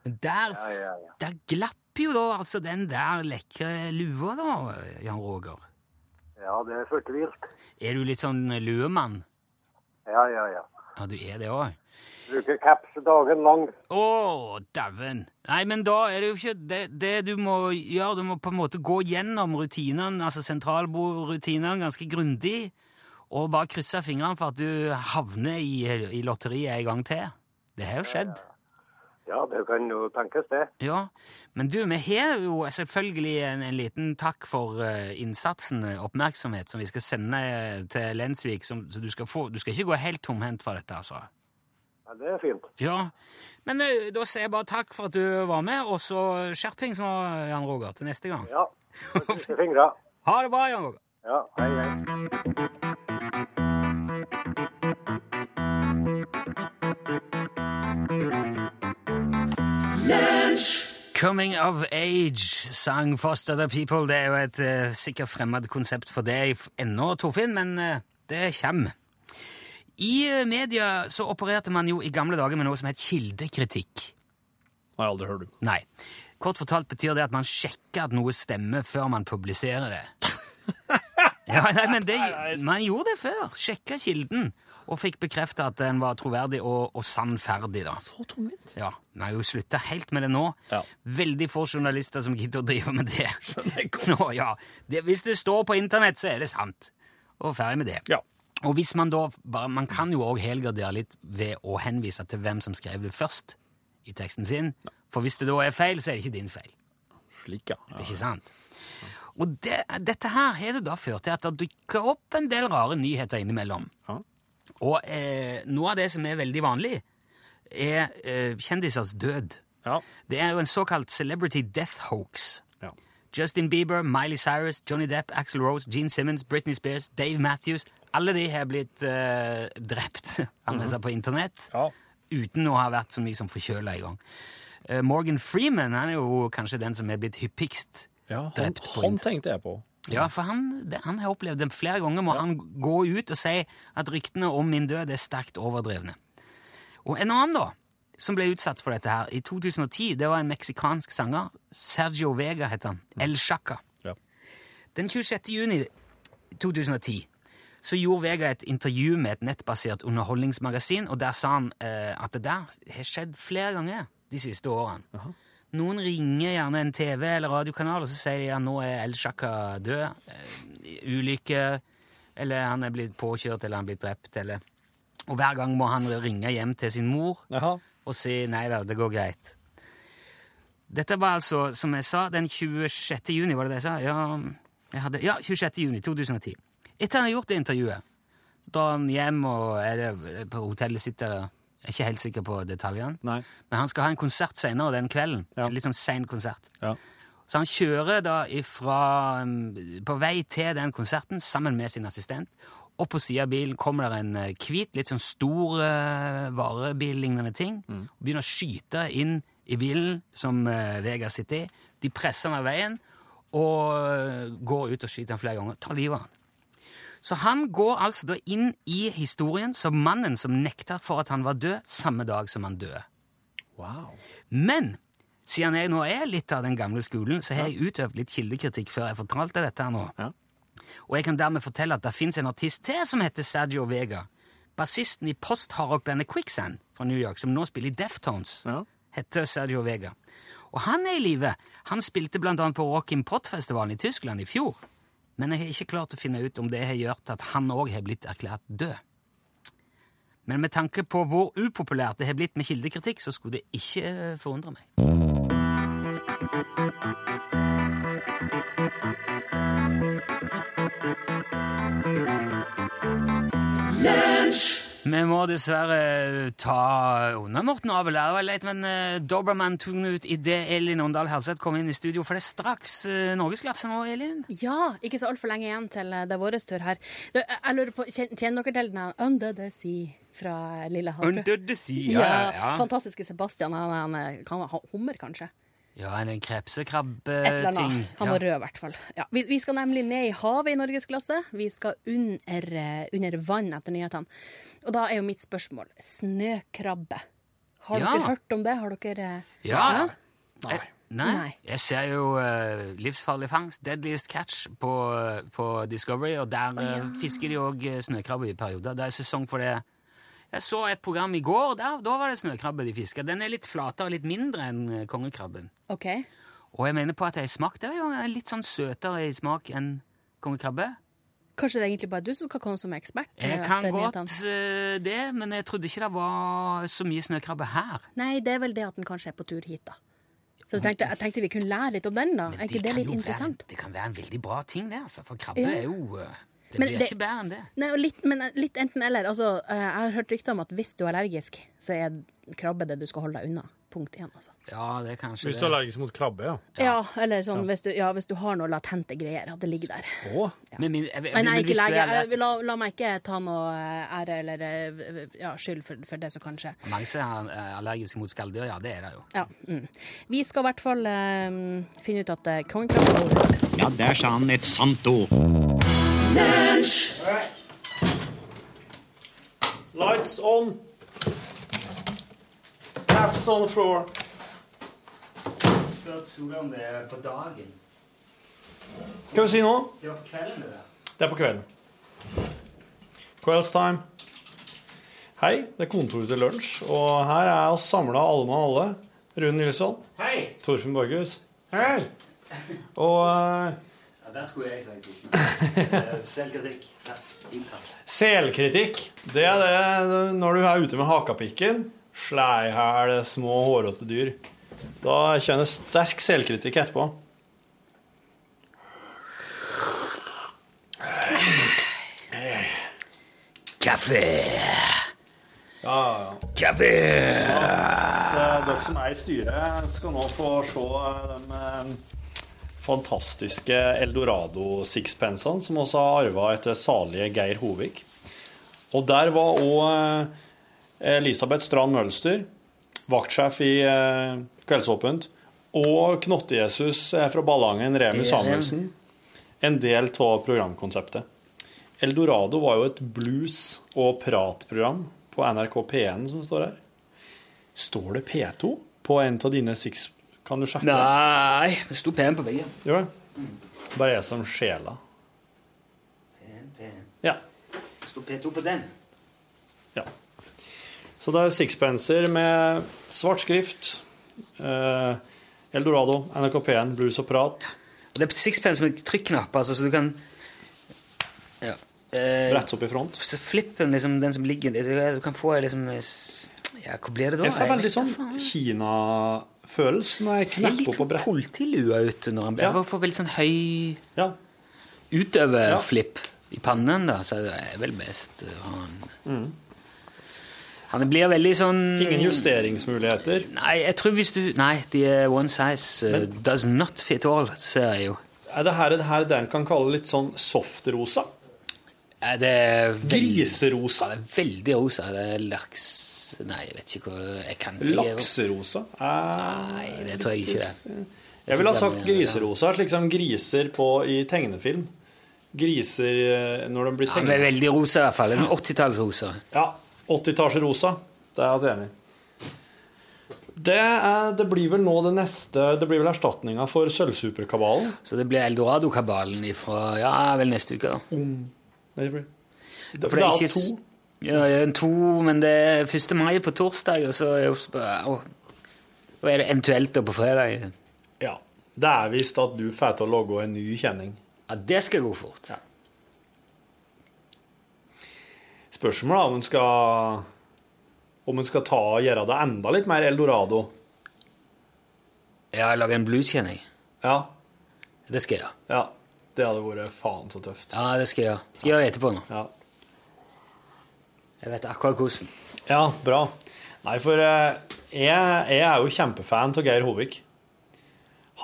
S2: Men der,
S6: Ja, ja, ja.
S2: der glapp jo da altså den der lekre lua, da, Jan Roger.
S6: Ja, det er fortvilt.
S2: Er du litt sånn luemann?
S6: Ja, ja, ja.
S2: Ja, du er det òg.
S6: Bruker caps dagen lang.
S2: Å, dæven! Nei, men da er det jo ikke det, det du må gjøre. Du må på en måte gå gjennom rutinene, altså sentralbordrutinene, ganske grundig, og bare krysse fingrene for at du havner i, i lotteriet en gang til. Det har jo skjedd.
S6: Ja, det kan jo tenkes det.
S2: Ja, men du, vi har jo selvfølgelig en, en liten takk for uh, innsatsen, eh, oppmerksomhet, som vi skal sende eh, til Lensvik, som, så du skal få Du skal ikke gå helt tomhendt for dette, altså.
S6: Ja, det er fint.
S2: Ja, men uh, da sier jeg bare takk for at du var med, og så skjerpings nå, Jan Roger, til neste gang.
S6: Ja, krysse fingra.
S2: Ha det bra, Jan Roger.
S6: Ja, hei, hei.
S2: Coming of Age, sang Foster the People. Det er jo et uh, sikkert fremmed konsept for deg ennå, Torfinn, men uh, det kommer. I eh, media så opererte man jo i gamle dager med noe som het kildekritikk.
S3: Har jeg aldri hørt om.
S2: Nei. Kort fortalt betyr det at man sjekker at noe stemmer før man publiserer det. Ja, nei, men det, Man gjorde det før. Sjekka kilden. Og fikk bekrefta at den var troverdig og, og sannferdig. da.
S3: Så tungvint.
S2: Ja, Vi har jo slutta helt med det nå.
S3: Ja.
S2: Veldig få journalister som gidder å drive med det. Nå, ja. det. Hvis det står på internett, så er det sant. Og ferdig med det.
S3: Ja.
S2: Og hvis man da bare, Man kan jo òg helgardere litt ved å henvise til hvem som skrev det først i teksten sin. Ja. For hvis det da er feil, så er det ikke din feil.
S3: Slik, ja. ja.
S2: Ikke sant? Og det, dette her har det da ført til at det dukker opp en del rare nyheter innimellom.
S3: Ja.
S2: Og eh, noe av det som er veldig vanlig, er eh, kjendisers død.
S3: Ja.
S2: Det er jo en såkalt celebrity death hoax.
S3: Ja.
S2: Justin Bieber, Miley Cyrus, Johnny Depp, Axl Rose, Gene Simmons, Britney Spears, Dave Matthews Alle de har blitt eh, drept man si, på internett
S3: Ja.
S2: uten å ha vært så mye som forkjøla i gang. Eh, Morgan Freeman han er jo kanskje den som er blitt hyppigst
S3: Ja, han,
S2: drept på
S3: han tenkte jeg på.
S2: Ja, for han, det, han har opplevd det flere ganger. Må han gå ut og si at ryktene om min død er sterkt overdrevne. Og en annen, da, som ble utsatt for dette her i 2010, det var en meksikansk sanger. Sergio Vega het han. El Chaca.
S3: Ja.
S2: Den 26. juni 2010 så gjorde Vega et intervju med et nettbasert underholdningsmagasin, og der sa han eh, at det der har skjedd flere ganger de siste årene. Noen ringer gjerne en TV- eller radiokanal, og så sier de at nå er El Shaka død. Eh, ulykke, eller han er blitt påkjørt, eller han er blitt drept, eller Og hver gang må han ringe hjem til sin mor
S3: Aha.
S2: og si nei da, det går greit. Dette var altså, som jeg sa, den 26. juni, var det det jeg sa? Ja, jeg hadde, ja 26. juni 2010. Etter han har gjort det intervjuet, så drar han hjem og er det på hotellet sitt. eller- Jeg er ikke helt sikker på detaljene.
S3: Nei.
S2: Men han skal ha en konsert senere den kvelden.
S3: Ja.
S2: En litt sånn sein konsert.
S3: Ja.
S2: Så han kjører da ifra, um, på vei til den konserten sammen med sin assistent. Og på siden av bilen kommer det en eh, hvit, litt sånn stor uh, varebillignende ting. Og begynner å skyte inn i bilen som uh, Vega sitter i. De presser han av veien og går ut og skyter han flere ganger. Tar livet av han. Så han går altså da inn i historien som mannen som nekta for at han var død samme dag som han døde.
S3: Wow.
S2: Men siden jeg nå er litt av den gamle skolen, så har jeg utøvd litt kildekritikk før jeg fortalte dette her nå.
S3: Ja.
S2: Og jeg kan dermed fortelle at det fins en artist til som heter Sergio Vega. Bassisten i post-hardrock-bandet Quicksand fra New York, som nå spiller i Deftones,
S3: Ja.
S2: heter Sergio Vega. Og han er i live. Han spilte annet på Rock in Pot-festivalen i Tyskland i fjor. Men jeg har ikke klart å finne ut om det har gjort at han òg har blitt erklært død. Men med tanke på hvor upopulært det har blitt med kildekritikk, så skulle det ikke eh, forundre meg. Vi må dessverre ta unna Morten Abel. Det var leit, men uh, Dobermann tok ut idet Elin Åndal Herseth kom inn i studio. For det er straks uh, norgesklasse nå, Elin.
S7: Ja, ikke så altfor lenge igjen til eh, det er vår tur her. Jeg lurer på, Kjenner dere til den Under the Sea fra Lille Havre.
S2: Under the sea.
S7: Ja,
S2: Ja, ja.
S7: Fantastiske Sebastian. Han, han kan hummer, kanskje?
S2: Ja en krepsekrabbeting.
S7: Han var rød, i hvert fall. Ja, vi, vi skal nemlig ned i havet i norgesklasse. Vi skal under, eh, under vann etter nyhetene. Og da er jo mitt spørsmål snøkrabbe. Har
S2: Ja.
S7: dere hørt om det? Har dere Ja.
S2: Ja.
S3: Nei.
S2: Eh, Nei.
S7: Nei.
S2: Jeg ser jo uh, Livsfarlig fangst, Deadliest Catch, på, på Discovery, og der eh, fisker de òg snøkrabbe i perioder. Det er sesong for det. Jeg så et program i går, der, da var det snøkrabbe de fiska. Den er litt flatere, litt mindre enn eh, kongekrabben.
S7: OK.
S2: Og jeg mener på at det smak. Det er jo litt sånn søtere i smak enn kongekrabbe.
S7: Kanskje det er egentlig bare du som skal komme som ekspert?
S2: Jeg kan godt eh, det, men jeg trodde ikke det var så mye snøkrabbe her.
S7: Nei, det er vel det at den kanskje er på tur hit, da. Så jeg tenkte, jeg tenkte vi kunne lære litt om den, da. Er ikke det litt interessant?
S2: Være, det kan være en veldig bra ting, det, altså. For krabbe
S7: Ja.
S2: er jo eh, Det
S7: Men
S2: blir
S7: det-
S2: ikke bedre enn det.
S7: Nei, og litt, men litt enten eller. Altså, eh, jeg har hørt rykter om at hvis du er allergisk, så er krabbe det du skal holde deg unna. Punkt én, altså.
S2: Ja, det er kanskje
S3: Hvis du er allergisk mot krabbe, ja.
S7: Ja, eller sånn hvis du, ja, hvis du har noe latente greier, at det ligger der.
S3: Å,
S2: Men, men, jeg, jeg,
S7: Men jeg er
S2: men
S7: ikke lege.
S2: er-
S7: Jeg- La, la meg ikke ta noe eh, ære eller eh, ja, skyld for, for det som kan skje.
S2: Mange som er allergiske mot skalldyr, ja, det er det jo.
S7: Ja, mm. Vi skal i hvert fall um, finne ut at uh, kongekrabbe.
S8: Ja, der sa han et sant ord.
S3: Lights on. Caps on the floor.
S2: Spør Sola om det er på dagen.
S3: Hva vil du si nå?
S2: Det var på kvelden, det.
S3: Det er på kvelden. Kvelds time. Hei, det er kontoret til lunsj, og her er oss samla alle med alle. Rune Nilsson,
S2: Hei!
S3: Torfinn Borghus. Hei! Og eh,
S2: Ja, der skulle jeg sagt det. Selvkritikk. Takk.
S3: Selkritikk, det er det når du er ute med hakapikken, slår i hjel små, hårete dyr. Da kjenner jeg sterk selkritikk etterpå.
S2: Kaffe!
S3: Ja, ja.
S2: Kaffe!
S3: Så dere som er i styret, skal nå få se dem de eh, fantastiske Eldorado sixpensene som også har arva etter salige Geir Hovig. Og der var òg Elisabeth Strand Mølster, vaktsjef i eh, Kveldsåpent, og Knotte-Jesus eh, fra Ballangen, Remi Samuelsen, en del av programkonseptet. Eldorado var jo et blues- og pratprogram på NRK P1 som står her. Står det P2 på en av dine six... Kan du sjekke?
S2: Nei, det sto pen på veggen.
S3: Gjør det? Bare jeg som sjela.
S2: Pen, pen.
S3: Ja.
S2: Det sto P2 på den.
S3: ja. Så det er sixpencer med svart skrift. Eh, Eldorado, NRK P1, blues og prat.
S2: Og det er sixpence med trykknapp, altså, så du kan Ja. Eh,
S3: Bretts opp i front.
S2: flippen, liksom, den som ligger der, Du kan få liksom Ja, hva blir det da?
S3: Jeg får veldig sånn. Kina-følelse når jeg
S2: Ser litt
S3: knapper på
S2: sånn
S3: brett.
S2: politilue ut når han
S3: Ja.
S2: Jeg får veldig sånn høy
S3: Ja.
S2: utøverflipp i pannen, da, så det er vel best han han Han blir veldig sånn
S3: Mm. Ingen justeringsmuligheter.
S2: Nei, jeg tror hvis du Nei, de er one size Men, does not fit all, ser jeg jo.
S3: Er det her, det her det en kan kalle litt sånn softrosa?
S2: Er det veldig-
S3: Griserosa?
S2: Ja, det er veldig rosa. Det er laks Nei, jeg vet ikke hva jeg kan
S3: Lakserosa? Eh,
S2: Nei, det tror jeg ikke det.
S3: Jeg ville ha sagt griserosa, slik som griser på i tegnefilm. Griser eh, når de blir
S2: Ja, men
S3: tegnet.
S2: veldig rosa, i hvert fall. Er Sånn 80-tallsrosa.
S3: Ja, 80-tallsrosa. Det er jeg enig i. Det, er, det blir vel nå det neste Det blir vel erstatninga for Sølvsuperkabalen.
S2: Så det blir Eldorado-kabalen fra Ja, vel neste uke, da.
S3: Det blir
S2: For
S3: det er
S2: ikke
S3: to.
S2: Ja, to, men det er 1. mai på torsdag, og så er det eventuelt da på fredag.
S3: Ja. Det er visst at du får til å lage en ny kjenning.
S2: Ja, det skal gå fort.
S3: Spørsmålet er om en skal Om en skal ta og gjøre det enda litt mer eldorado.
S2: Ja, lage en blueskjenning?
S3: Ja.
S2: Det skal jeg.
S3: Ja. Det hadde vært faen så tøft.
S2: Ja, det skal jeg gjøre. Skal jeg gjøre det etterpå nå.
S3: Ja.
S2: Jeg vet akkurat hvordan.
S3: Ja, bra. Nei, for eh, jeg, jeg er jo kjempefan av Geir Hovik.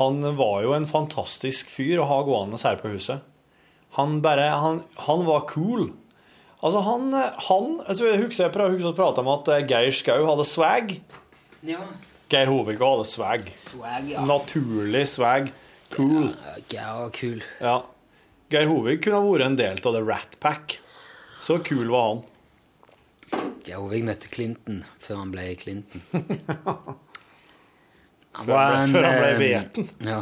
S3: Han var jo en fantastisk fyr å ha gående her på huset. Han bare Han, han var cool. Altså, han, han altså, Jeg husker jeg pra- husker å prate om at eh, Geir Skau hadde swag.
S2: Ja.
S3: Geir Hovik hadde swag.
S2: Swag, ja.
S3: Naturlig swag. Cool.
S2: Ja, kul.
S3: Ja. Geir Hovig kunne ha vært en del av The Rat Pack. Så kul var han.
S2: Geir Hovig møtte Clinton før han ble Clinton. Han
S3: Før han ble- før han ble
S2: eh. Ja.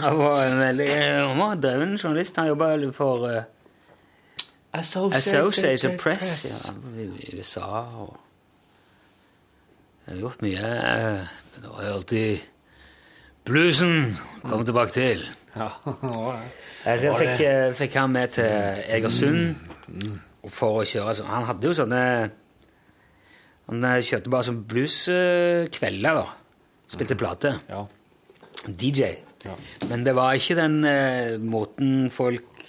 S2: Han var en veldig Han var en dreven journalist. Han jobba for uh, Associated Press ja, i i USA. Og jeg har gjort mye. eh, Det var jo alltid bluesen kom tilbake til.
S3: Ja,
S2: jeg fikk, eh, fikk han med til Egersund for å kjøre sånn. Han hadde jo sånne Han eh, kjørte bare sånn blueskvelder, da. Spilte plate.
S3: Ja.
S2: DJ. Men det var ikke den eh, måten folk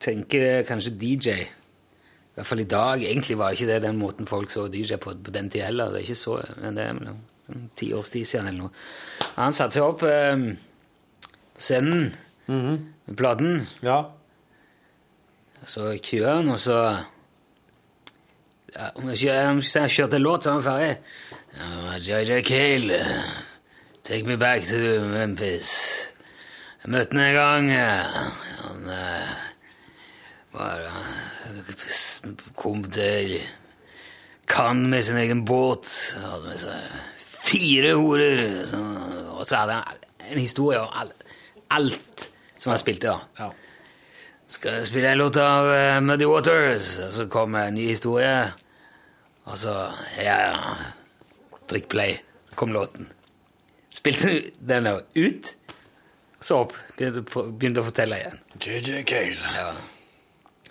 S2: tenker kanskje DJ. I hvert fall i dag. Egentlig var det ikke det den måten folk så DJ på på den tida heller. Det er ikke så, men det er sånn ti års tid siden eller noe. Han satte seg opp eh, på scenen med platen.
S3: Ja.
S2: Så køer han, og så ja, Om jeg om jeg kjørte en låt, så var han ferdig. JJ Cale, take me back to Memphis. Jeg møtte han en gang. Han eh, var, eh, kom til Cannes med sin egen båt. Hadde med seg fire horer. Så, og så hadde det en historie om alt, alt som han spilte. da.
S3: Ja.
S2: Skal jeg spille en låt av uh, Muddy Waters? Og så kommer en ny historie. Og så Ja, ja. Drikk play. kom låten. Spilte den ut, så opp. Begynte, begynte å fortelle igjen.
S3: JJ Cale.
S2: Ja,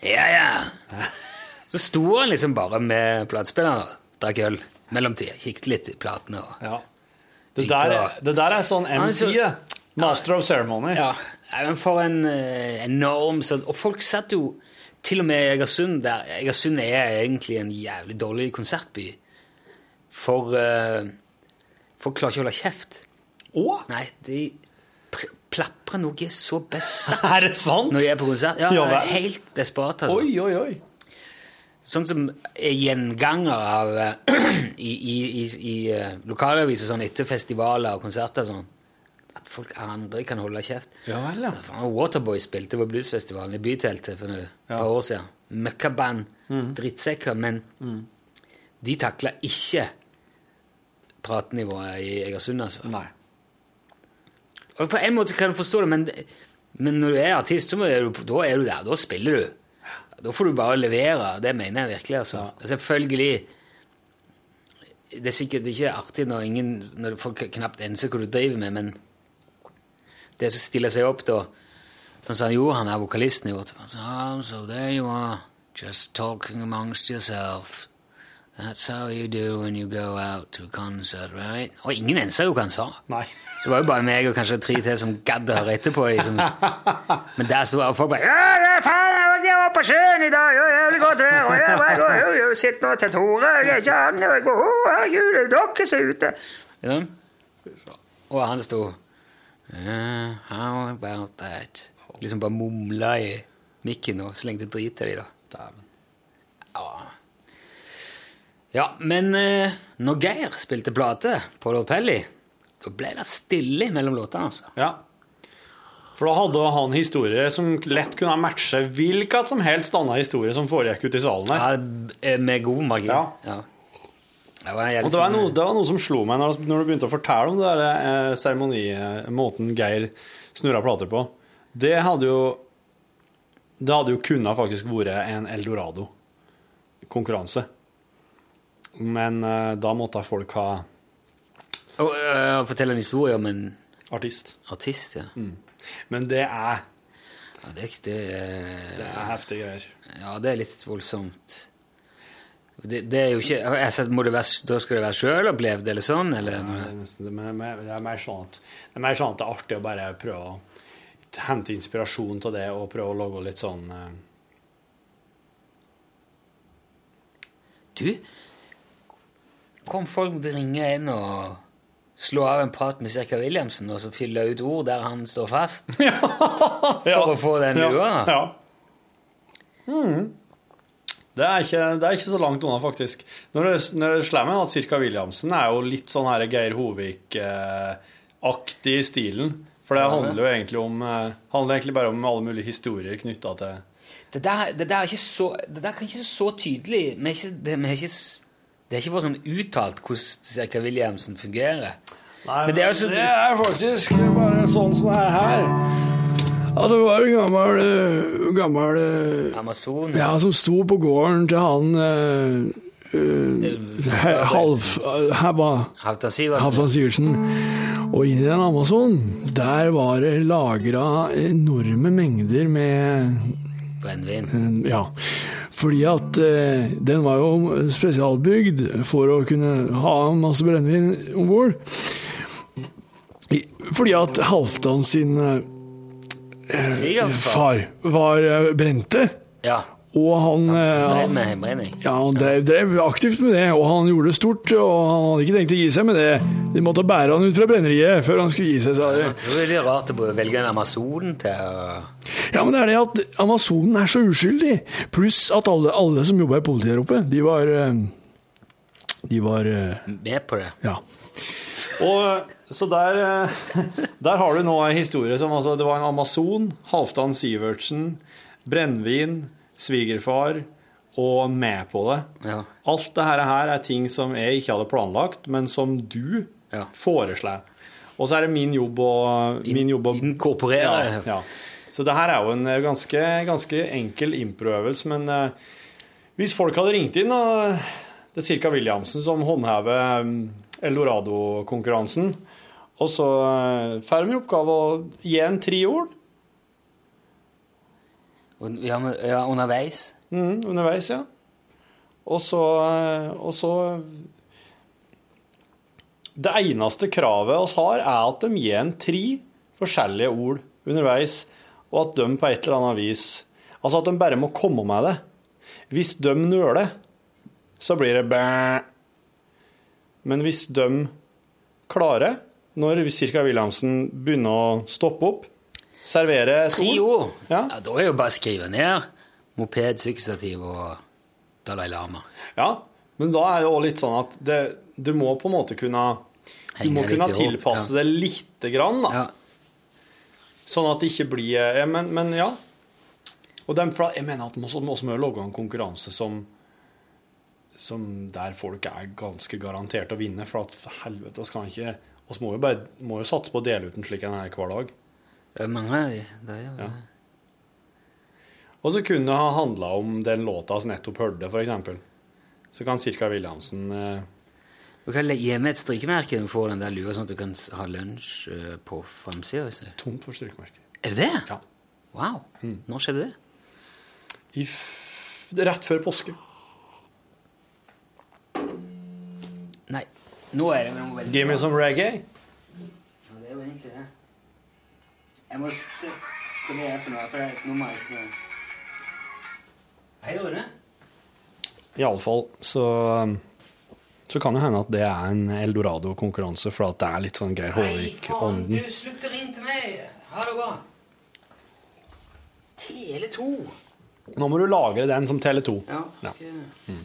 S2: ja. ja. Så sto han liksom bare med platespilleren og drakk øl. Mellomtida. Kikket litt i platene. og...
S3: Ja. Det der, er- det der er sånn
S2: Han
S3: MC,
S2: så-
S3: Master of Ceremony.
S2: Ja, men for en eh, enorm sånn Og folk satt jo til og med i Egersund der Egersund er egentlig en jævlig dårlig konsertby. For uh, Folk klarer ikke å holde kjeft.
S3: Å?
S2: Nei, de pr- plaprer noe så besatt
S3: Er det sant?
S2: når de er på konsert. Ja,
S3: Ja
S2: er helt desperat, altså.
S3: Oi, oi, oi.
S2: Sånn som er gjenganger av eh, i, i, i, i eh, lokalaviser sånn etter festivaler og konserter sånn. At folk andre kan holde kjeft.
S3: Ja vel, ja.
S2: Waterboy spilte på bluesfestivalen i byteltet for et par år siden. Møkkaband,
S3: Mm.
S2: drittsekker, men de takla ikke pratnivået i Egersund, altså.
S3: Nei.
S2: Og på en måte kan du forstå det, men, men når du er artist, så må du, da er du der. Da spiller du. Da får du bare levere. Det mener jeg virkelig. altså. Selvfølgelig Det er sikkert ikke artig når, ingen, når folk knapt enser hva du driver med, men det som stiller seg opp da Sånn som jo, han er vokalisten i vårt "Ah, so there you are, just talking amongst yourself. That's how you do when you go out to a concert, right? Og ingen enser jo hva han sa.
S3: Nei.
S2: Det var jo bare meg og kanskje tre til som gadd å høre etterpå. Liksom. Men der sto folk bare På sjøen i dag! og jævlig godt vær! og Jeg jeg- jeg sitter nå til Tore, jeg er ikke han, og jeg går, «Å, herregud, det er dere som er ute! Ja. Og han sto uh, How about that? Liksom bare mumla i mikken og slengte drit til dem, da. Ja. ja, men uh, når Geir spilte plate på Lord Pelly, da ble det stille mellom låtene, altså.
S3: Ja. For da hadde han historier som lett kunne matche hvilken som helst annen historie som foregikk ute i salen her.
S2: Ja, eh, med god margin.
S3: Ja.
S2: Ja. Det var
S3: det var, noe, det var noe som slo meg når, når du begynte å fortelle om det der seremonimåten eh, Geir snurra plater på. Det hadde jo Det hadde jo kunnet faktisk vært en eldorado-konkurranse. Men eh, da måtte folk ha
S2: Og, uh, fortelle en historie om en
S3: artist.
S2: artist, ja.
S3: Men det er,
S2: ja det, det, er-
S3: det er heftige greier.
S2: Ja, det er litt voldsomt. Det, det er jo ikke jeg må det være, Da skal det være sjølopplevd, eller sånn? Eller?
S3: Det er, nesten, det, er mer, det, er mer sånn at, det er mer sånn at det er artig å bare prøve å hente inspirasjon til det og prøve å lage litt sånn eh,
S2: Du, kom folk ringer ringe inn og slå av en prat med Sirka Williamsen og så fylle ut ord der han står fast? ja. For å få den lua?
S3: Ja. Mm. Det, er ikke, det er ikke så langt unna, faktisk. Når det, når det slår meg at Cirka Williamsen er jo litt sånn her Geir Hovik-aktig i stilen. For det handler jo egentlig om eh, handler egentlig bare om alle mulige historier knytta til
S2: Det der, det der er ikke så Det der er ikke så tydelig Vi er ikke, vi er ikke, det er ikke bare sånn uttalt hvordan Serka Williamsen fungerer. Nei, Men det er også...
S3: Det er faktisk bare sånn som det er her. At det var en gammel, eh, gammel eh,
S2: Amazon
S3: Ja, som sto på gården til han uh, eh, Halv... Her var
S2: Halvdan Sivertsen.
S3: Og inni den Amazon, der var det lagra enorme mengder med
S2: Brennevin.
S3: eh, Ja. Fordi at eh, den var jo spesialbygd for å kunne ha masse brennevin om bord. Fordi at Halvdan sin eh, far var eh, brente.
S2: Ja.
S3: Og han, han,
S2: Drev med hjemmebrenning?
S3: ja, han drev, drev aktivt med det, og han gjorde det stort. Og han hadde ikke tenkt å gi seg med det. De måtte bære han ut fra brenneriet før han skulle gi seg. sa de.
S2: Det er litt rart å velge en Amazonen til å
S3: Ja, men det er det at Amazonen er så uskyldig. Pluss at alle, alle som jobba i politiet der oppe, de var eh, De var eh,
S2: Med på det.
S3: Ja. Og så der, eh, der har du nå en historie som altså Det var en Amazon, Halvdan Sivertsen, brennevin, svigerfar og med på det.
S2: Ja.
S3: Alt det her er ting som jeg ikke hadde planlagt, men som du
S2: Ja.
S3: foreslår. Og så er det min jobb å, min jobb å
S2: Inkorporere det.
S3: ja. Så det her er jo en eh, ganske, ganske enkel improøvelse, men eh, hvis folk hadde ringt inn, og det er Cirka Williamsen som håndhever mm, Eldorado-konkurransen, og så eh, får de i oppgave å gi en tre ord
S2: Ja, men, ja, underveis.
S3: mm, underveis, ja. Og så, eh, og så Det eneste kravet vi har, er at de gir en tre forskjellige ord underveis, og at de på et eller annet vis Altså at de bare må komme med det. Hvis de nøler, så blir det bæ. Men hvis de klarer, når Cirka Williamsen begynner å stoppe opp, servere et
S2: Tre
S3: ord
S2: ord.
S3: Ja.
S2: Ja, da er det jo bare å skrive ned moped, sykkelstativ og Dalai Lama.
S3: Ja, men da er det òg litt sånn at det, du må på en måte kunne Du må kunne tilpasse
S2: ja.
S3: det lite grann, da.
S2: Ja.
S3: Sånn at det ikke blir men, men ja. Og dem, jeg mener at vi også må lage en konkurranse som som der folk er ganske garantert å vinne. For at for helvete, vi kan ikke Vi må jo bare må jo satse på å dele ut en slik en her hver dag.
S2: Det er mange av de. Det er jo
S3: Ja. Og så kunne det ha handla om den låta vi nettopp hørte, f.eks. Så kan Cirka Williamsen eh,
S2: Du kan gi meg et strykemerke når du får den der lua, sånn at du kan ha lunsj eh, på framsida.
S3: Tomt for strykemerker.
S2: Er det det?
S3: Ja.
S2: Wow. Når skjedde det?
S3: I f rett før påske.
S2: Nei, nå er det.
S3: Give me some reggae.
S2: Ja, det er jo egentlig det. Jeg må se hva det er for noe, for det er noe mais. Hei, Åre.
S3: Iallfall så så kan det hende at det er en Eldorado-konkurranse, for at det er litt sånn Geir
S2: Nei, faen,
S3: Håvik-ånden.
S2: du, slutter å ringe til meg! Ha det bra. Tele2.
S3: Nå må du lagre den som Tele2.
S2: Ja.
S3: Ja.
S2: skal-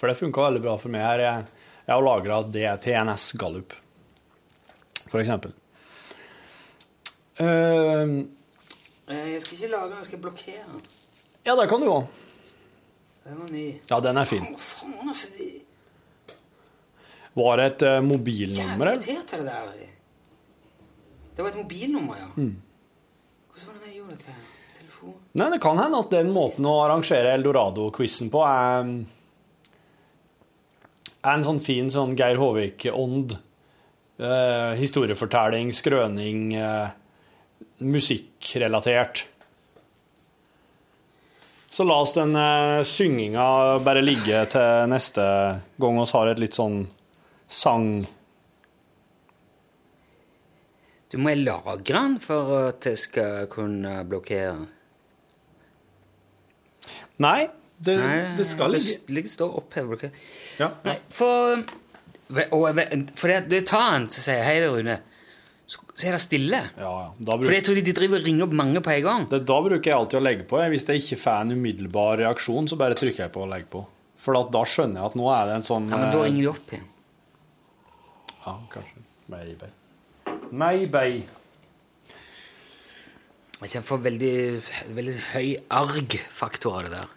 S3: For det funka veldig bra for meg. her. Jeg, har lagra TNS Gallup, for eksempel. Eh,
S2: Jeg skal ikke lage den, jeg skal blokkere den.
S3: ja, det kan du òg.
S2: Den var ny.
S3: Ja, den er fin.
S2: Å, faen, altså. de-
S3: Var det et uh, mobilnummer,
S2: Jævlig
S3: eller?
S2: av det der. Det var et mobilnummer, ja.
S3: Mm.
S2: Hvordan var det jeg gjorde det til? Telefon?
S3: Nei, det kan hende at den måten å arrangere Eldorado-quizen på er, er en sånn fin sånn Geir Håvik-ånd. Eh, historiefortelling, skrøning, eh, musikkrelatert. Så la oss den eh, synginga bare ligge til neste gang vi har et litt sånn sang...
S2: Du må lagre den for at jeg skal kunne blokkere.
S3: Nei, det,
S2: Nei,
S3: det skal
S2: det
S3: ligge
S2: ligger står oppheve blokkere.
S3: ja.
S2: Nei, for og, For det, det tar han til å si hei, Rune. Så, er det stille.
S3: ja, ja.
S2: For jeg tror de driver og ringer opp mange på en gang.
S3: det, da bruker jeg alltid å legge på. Hvis jeg ikke får en umiddelbar reaksjon, så bare trykker jeg på å legge på. For da skjønner jeg at nå er det en sånn
S2: Ja, men da
S3: eh,
S2: ringer de opp igjen.
S3: Ja, kanskje. Maybe. Maybe.
S2: Jeg kjenner for veldig, veldig høy arg-faktor av det der.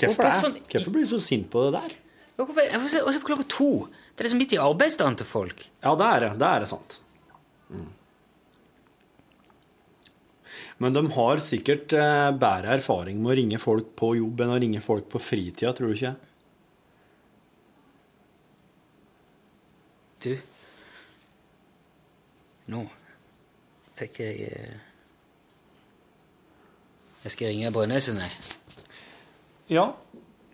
S3: Hvorfor det?
S2: sånn-
S3: Hvorfor blir du så sint på det der?
S2: Jeg får se- Og så klokka to. Det er liksom midt i arbeidsdagen til folk.
S3: Ja, det er det. Det er det sant. Mm. Men de har sikkert eh, bedre erfaring med å ringe folk på jobb enn å ringe folk på fritida, tror du ikke?
S2: Du Nå fikk jeg eh, Jeg skal ringe Brønnøysund, jeg.
S3: Ja.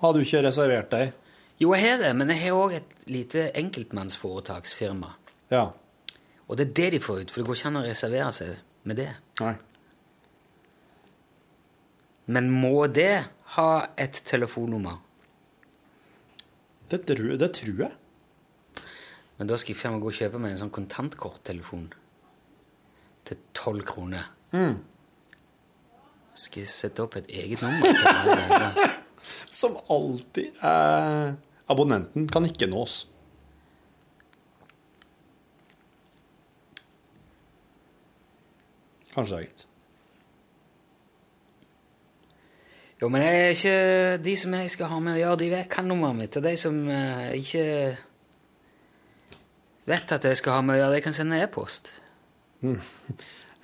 S3: Har du ikke reservert deg?
S2: Jo, jeg har det, men jeg har òg et lite enkeltmannsforetaksfirma.
S3: Ja.
S2: Og det er det de får ut, for det går ikke an å reservere seg med det.
S3: Nei.
S2: Men må det ha et telefonnummer?
S3: Det, tror- det tror jeg.
S2: Men da skal jeg faen gå og kjøpe meg en sånn kontantkorttelefon til tolv kroner.
S3: Mm.
S2: Skal jeg sette opp et eget nummer?
S3: Som alltid er Abonnenten kan ikke nås. Kanskje det er greit.
S2: Jo, men jeg er ikke, de som jeg skal ha med å gjøre, de vet kan nummeret mitt. Og de som eh, ikke vet at jeg skal ha med å gjøre, de kan sende e-post.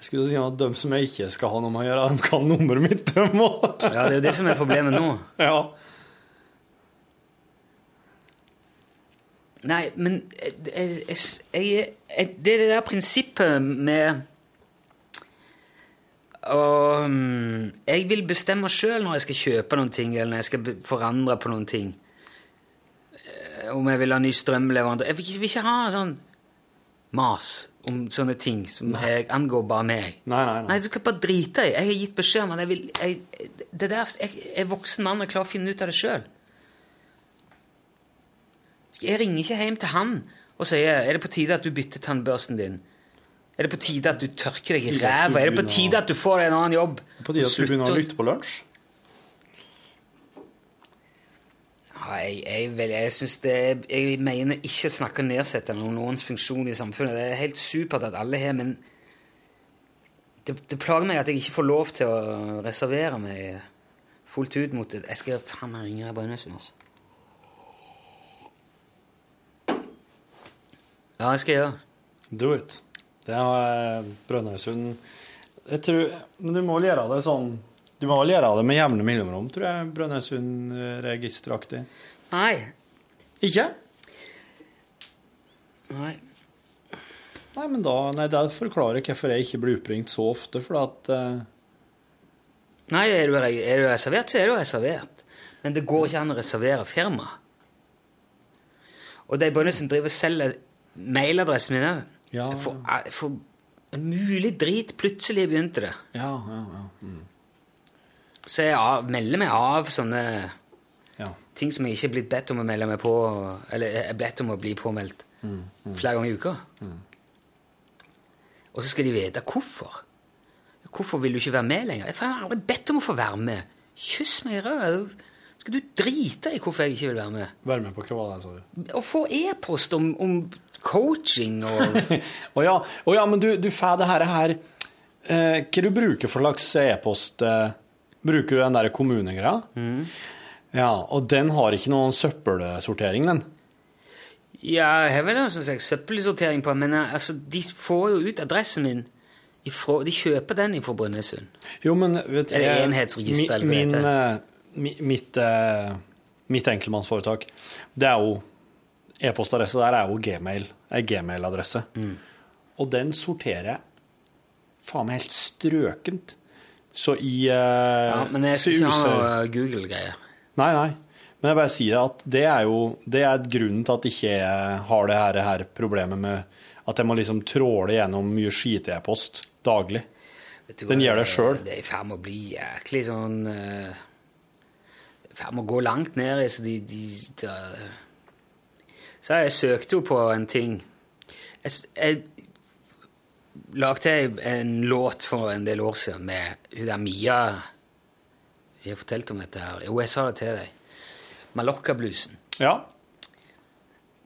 S3: Jeg skulle si at de som jeg ikke skal ha noe med å gjøre, de kan nummeret mitt.
S2: Ja, det er jo det som er problemet nå.
S3: Ja.
S2: Nei, men jeg, jeg, jeg, jeg, det er det der prinsippet med og, mm, Jeg vil bestemme sjøl når jeg skal kjøpe noen ting, eller når jeg skal forandre på noen ting. Eh, Om jeg vil ha ny strømleverandør Jeg vil ikke, vil ikke ha sånn mas om sånne ting som jeg, angår bare meg.
S3: Nei, nei,
S2: Nei,
S3: nei.
S2: du skal bare drite i. Jeg har gitt beskjed om at jeg vil jeg, det der, jeg, jeg er voksen mann og klarer å finne ut av det sjøl. Jeg ringer ikke hjem til han og sier er det på tide at du bytter tannbørsten din. Er det på tide at du tørker deg i ræva? Er det på tide at du får deg en annen jobb?
S3: På tide at du begynner å lytte på lunsj.
S2: Ja, jeg, jeg, vel, jeg, det, jeg mener ikke å snakke nedsettende om noens funksjon i samfunnet. Det er helt supert at alle har, men det, det plager meg at jeg ikke får lov til å reservere meg fullt ut mot det. Jeg skal faen meg ringe Brønnøysund, altså. Ja, jeg skal gjøre.
S3: Do it. Det er Brønnøysund Jeg tror Men du må gjøre det sånn Du må vel gjøre det med jevne mellomrom, tror jeg. Brønnøysund-registeraktig.
S2: Nei.
S3: Ikke?
S2: Nei.
S3: Nei, men da Nei, det forklarer hvorfor jeg ikke blir oppringt så ofte, for at uh...
S2: Nei, er du, er du reservert, så er du reservert. Men det går ikke an å reservere firma. Og de bøndene som driver og selger mailadressen min òg
S3: Ja,
S2: For, for mulig drit plutselig begynte det.
S3: Ja, ja, ja.
S2: Så jeg melder meg av sånne
S3: ja.
S2: ting som jeg ikke er blitt bedt om å melde meg på, eller er bedt om å bli påmeldt flere ganger i uka. Og så skal de vite hvorfor. Hvorfor vil du ikke være med lenger? Jeg har aldri bedt om å få være med. Kyss meg i røret. Skal du drite i hvorfor jeg ikke vil være med?
S3: Være med på hva da, sa du?
S2: Å få e-post om, om coaching og
S3: Å ja, ja, men du, du får det her, her eh, Hva du bruker for slags e-post? Eh, bruker du den der kommunegreia? Ja, og den har ikke noen søppelsortering, den?
S2: Ja, jeg har vel en sånn søppelsortering på, men eh, altså, de får jo ut adressen min ifra, De kjøper den fra Brønnøysund.
S3: Jo, men vet du,
S2: Eller enhetsregister, eller hva
S3: min,
S2: det
S3: min, eh, mitt, eh, mitt enkeltmannsforetak, det er jo E-postadresse der er jo Gmail. Ei Gmail-adresse.
S2: Mm.
S3: Og den sorterer jeg faen meg helt strøkent. Så i uh,
S2: Ja, men jeg skal ikke ha noe Google-greier.
S3: Nei, nei. Men jeg bare sier at det er jo det er grunnen til at jeg ikke har det her, her problemet med at jeg må liksom tråle gjennom mye skit-e-post daglig.
S2: Vet du
S3: Den gjør det selv.
S2: Det er i ferd med å bli jæklig sånn I uh, ferd med å gå langt ned i så de, de, de Så jeg søkte jo på en ting Jeg, jeg lagde en låt for en del år siden med hun der Mia Jeg har fortalt om dette her. Jo, jeg sa det til deg. Mallorca-bluesen.
S3: Ja.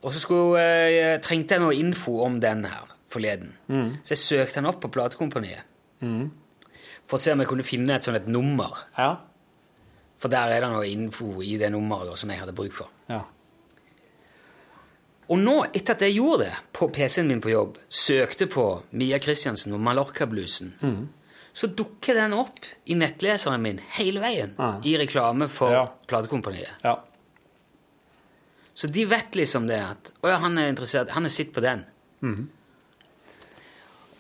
S2: Og så skulle, jeg, trengte jeg noe info om den her forleden. Så jeg søkte den opp på platekompaniet. For å se om jeg kunne finne et sånt et nummer.
S3: Ja.
S2: For der er det noe info i det nummeret som jeg hadde bruk for.
S3: ja.
S2: Og nå, etter at jeg gjorde det på PC-en min på jobb, søkte på Mia Kristiansen og Mallorca-bluesen, så dukker den opp i nettleseren min hele veien
S3: Ah.
S2: i reklame for
S3: Ja.
S2: platekompaniet.
S3: ja.
S2: Så de vet liksom det at Å ja, han er interessert. Han er sitt på den.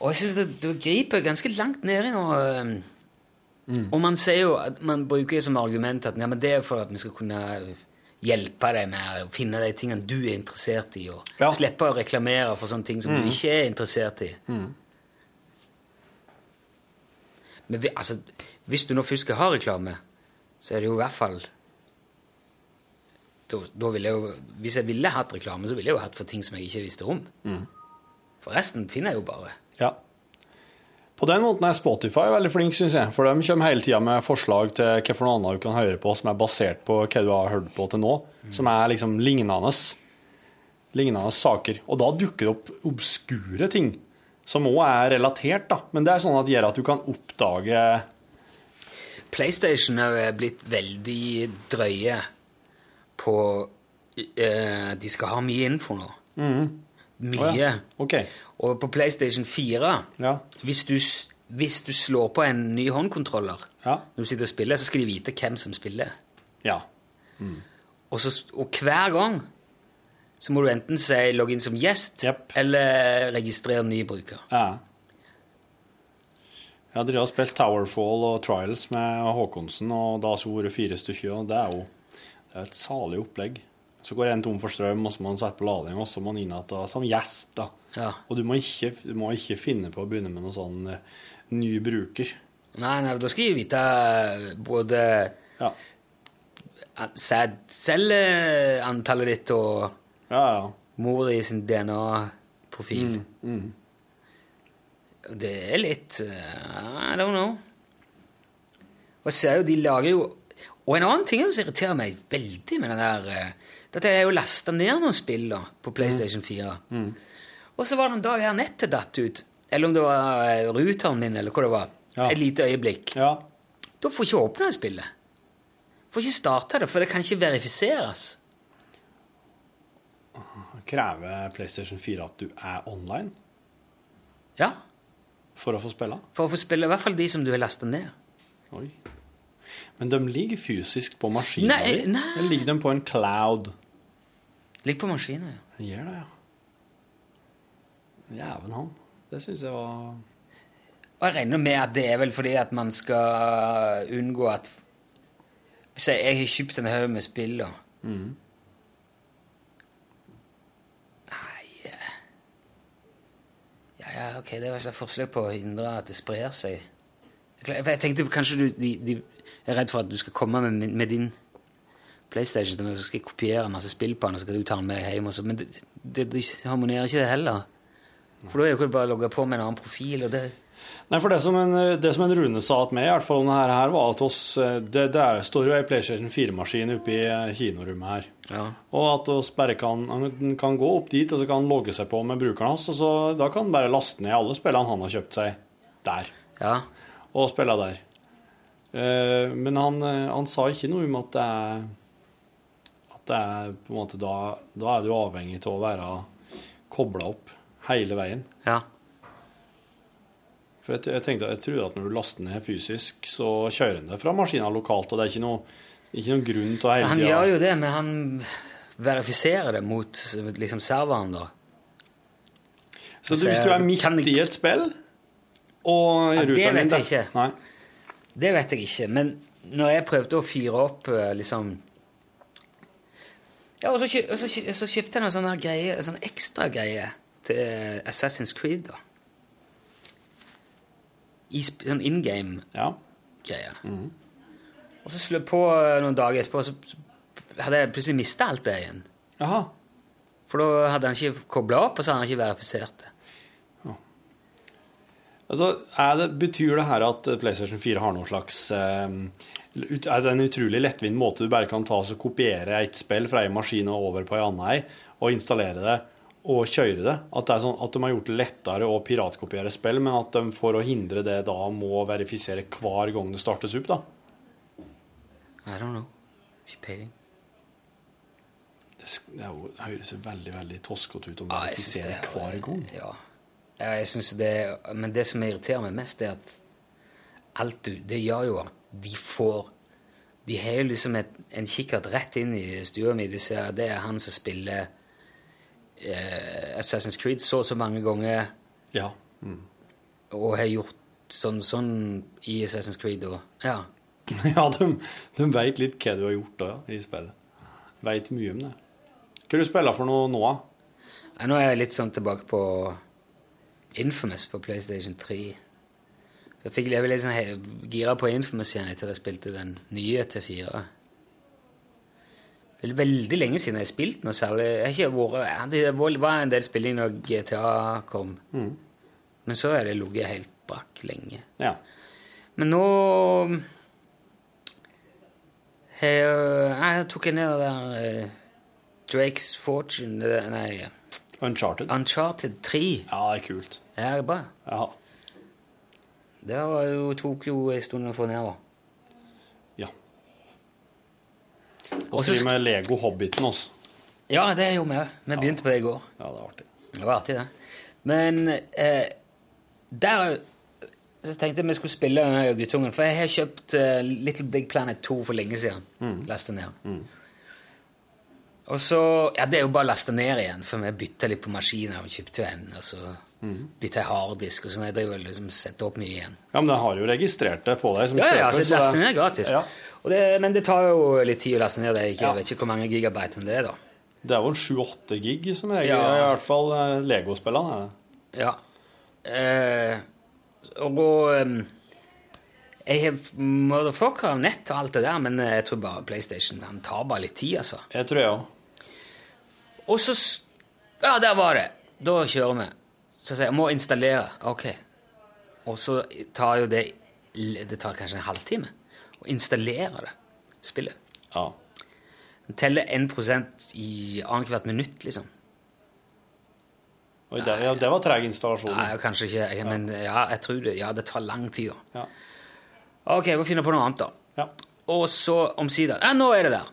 S2: Og jeg syns det, det griper ganske langt nedi nå. øhm. Og man sier jo at man bruker som argument at ja, men det er for at vi skal kunne hjelpe deg med å finne de tingene du er interessert i, og
S3: Ja.
S2: slippe å reklamere for sånne ting som du ikke er interessert i. Men vi, altså, hvis du nå først skal ha reklame, så er det jo i hvert fall da, da jeg jo, Hvis jeg ville hatt reklame, så ville jeg jo hatt for ting som jeg ikke visste om. For resten finner jeg jo bare.
S3: Ja. På den måten er Spotify veldig flink, syns jeg. For de kommer hele tida med forslag til hva for noe annet du kan høre på som er basert på hva du har hørt på til nå. Som er liksom lignende. Lignende saker. Og da dukker det opp obskure ting. Som òg er relatert, da. Men det er sånn at det gjør at du kan oppdage
S2: PlayStation er blitt veldig drøye på uh, De skal ha mye info nå. Mye.
S3: Oh, ja. okay.
S2: Og på PlayStation 4,
S3: Ja.
S2: hvis du, hvis du slår på en ny håndkontroller
S3: Ja.
S2: når du sitter og spiller, så skal de vite hvem som spiller.
S3: Ja.
S2: Og, så, og hver gang så må du enten si logg inn som gjest
S3: yep.
S2: eller registrere ny bruker.
S3: ja. Jeg har drevet og spilt Towerfall og Trials med Håkonsen, og da så vært fire stykker, og det er jo det er et salig opplegg. Så går en tom for strøm, og så må man sette på lading, og så må man inn igjen som gjest. da.
S2: Ja.
S3: Og du må, ikke, du må ikke finne på å begynne med noe sånn uh, ny bruker.
S2: Nei, nei, da skal jeg vite eh, både
S3: Ja,
S2: sæd- celleantallet ditt og
S3: ja. ja.
S2: mor i sin DNA-profil.
S3: Mm,
S2: Det er litt uh, I don't know. Og jeg ser jo, de lager jo Og en annen ting som irriterer meg veldig med den der eh, Dette er jo lasta ned noen spill da, på PlayStation 4. Og så var det en dag her nettet datt ut. Eller om det var ruteren min, eller hva det var.
S3: Ja.
S2: Et lite øyeblikk.
S3: ja.
S2: Da får ikke det spillet. Får ikke starte det, for det kan ikke verifiseres.
S3: Krever PlayStation 4 at du er online
S2: Ja,
S3: for å få spille?
S2: For å få spille i hvert fall de som du har lasta ned.
S3: Oi. Men de ligger fysisk på maskinen din? Eller ligger de på en cloud?
S2: Ligg på maskina, ja.
S3: Den gjør det, ja. Jæven han. Det syns jeg var
S2: Og jeg regner med at det er vel fordi at man skal unngå at Hvis jeg, jeg har kjøpt en haug med spill, da Nei eh. Ja, ja, ok, det var et forslag forsøk på å hindre at det sprer seg. Jeg tenkte kanskje du, de, de er redd for at du skal komme med, med din PlayStation, så skal jeg kopiere masse spill på den, og så skal du ta den med deg hjem. Men det, det, det harmonerer ikke det heller. For da er det jo bare å logge på med en annen profil, og det
S3: Nei, for det som en, det som en Rune sa til meg, i hvert fall om det her, var at oss, det, det er, står jo ei PlayStation 4-maskin oppe i eh, kinorommet her.
S2: Ja.
S3: Og at oss bare kan, han kan gå opp dit, og så kan han logge seg på med brukeren hans, og så da kan han bare laste ned alle spillene han har kjøpt seg der,
S2: Ja.
S3: og spille der. Eh, Men han, eh, han sa ikke noe om at det er det er på en måte Da, da er du avhengig av å være kobla opp hele veien.
S2: ja.
S3: For jeg, jeg tenkte, jeg trodde at når du laster ned fysisk, så kjører han det fra maskinen lokalt, og det er ikke noe, ikke noen grunn til å hele
S2: Han gjør jo det, men han verifiserer det mot liksom serveren, da.
S3: Så du, hvis du er midt
S2: Kan
S3: i et spill, og
S2: Ja, det vet jeg ikke.
S3: Nei.
S2: Det vet jeg ikke, men når jeg prøvde å fyre opp eh, liksom Ja, og så, kjø, og så, kjø, så kjøpte jeg noen sånne greie, sånne ekstra greie til Assassin's Creed, da. I sånn in game-greier.
S3: Ja.
S2: Og så jeg på eh, noen dager etterpå, og så hadde jeg plutselig mista alt det igjen.
S3: Jaha.
S2: For da hadde han ikke kobla opp, og så hadde han ikke verifisert det.
S3: Altså, er det, betyr det her at PlayStation 4 har noen slags eh, Er en utrolig lettvint måte du bare kan ta og kopiere et spill fra en maskin og over på en annen og installere det og kjøre det? At, det er sånn, at de har gjort det lettere å piratkopiere spill, men at de for å hindre det da må verifisere hver gang det startes opp, da?
S2: I don't know. Ikke peiling.
S3: Det, det, høres veldig, veldig toskete ut å
S2: Ja,
S3: verifisere
S2: det er-
S3: hver gang.
S2: Ja. Ja, jeg synes det, men det som irriterer meg mest, er at alt du Det gjør jo at de får De har jo liksom et, en kikkert rett inn i stua mi. De ser det er han som spiller eh, Assassin's Creed så og så mange ganger
S3: Ja.
S2: og har gjort sånn sånn i Assassin's Creed og Ja.
S3: Ja, de, de veit litt hva du har gjort da, ja, i spillet. Veit mye om det. Hva du spiller for noe nå, da?
S2: Ja, Nå er jeg litt sånn tilbake på Infamous på PlayStation 3. Jeg fikk jeg ble litt sånn gira på Infamous igjen etter at jeg spilte den nye til 4. Det er veldig lenge siden jeg har spilt noe særlig. Jeg har ikke vært, det var en del spilling når GTA kom. Men så har det ligget helt brakk lenge.
S3: Ja.
S2: Men nå jeg, jeg tok jeg ned det der eh, Drake's Fortune Nei,
S3: Uncharted.
S2: Uncharted 3.
S3: Ja, det er kult.
S2: Ja, det er bra.
S3: Ja.
S2: Det jo, tok jo en stund å få ned. da.
S3: ja.
S2: Og så
S3: driver
S2: vi
S3: med Lego Hobbiten også.
S2: Ja, det gjorde vi òg. Vi begynte på det i går.
S3: Ja, det var artig.
S2: Det var artig, det. Men eh, der så tenkte jeg vi skulle spille guttungen. For jeg har kjøpt uh, Little Big Planet 2 for lenge siden. Leste ned. Og så Ja, det er jo bare å laste ned igjen, for vi bytta litt på maskiner. og kjøpte jo en, og så bytta jeg harddisk, og sånn. Jeg driver liksom setter opp mye igjen.
S3: Ja, men den har jo registrert det på deg som
S2: Ja,
S3: kjøper.
S2: ja, så
S3: så
S2: laste
S3: det-
S2: ned gratis.
S3: Ja.
S2: Og det, men det tar jo litt tid å laste ned det. Ikke,
S3: Ja.
S2: Jeg vet ikke hvor mange gigabyte det er, da.
S3: Det er vel 7-8 gig som regel.
S2: Ja.
S3: I hvert fall eh, Lego-spillene.
S2: Ja. Eh, og um, Jeg har motherfucker av nett og alt det der, men jeg tror bare PlayStation han tar bare litt tid, altså.
S3: Jeg tror jeg òg.
S2: Og så Ja, der var det! Da kjører vi. Så sier jeg må installere. Ok. Og så tar jo det Det tar kanskje en halvtime å installere det spillet.
S3: Ja.
S2: Den teller 1 i annethvert minutt, liksom.
S3: Oi, det, ja, det var treg installasjon.
S2: Nei, kanskje ikke, jeg- men ja, jeg tror det. Ja, det tar lang tid, da.
S3: Ja.
S2: Ok, jeg må finne på noe annet, da.
S3: Ja.
S2: Og så omsider Ja, nå er det der!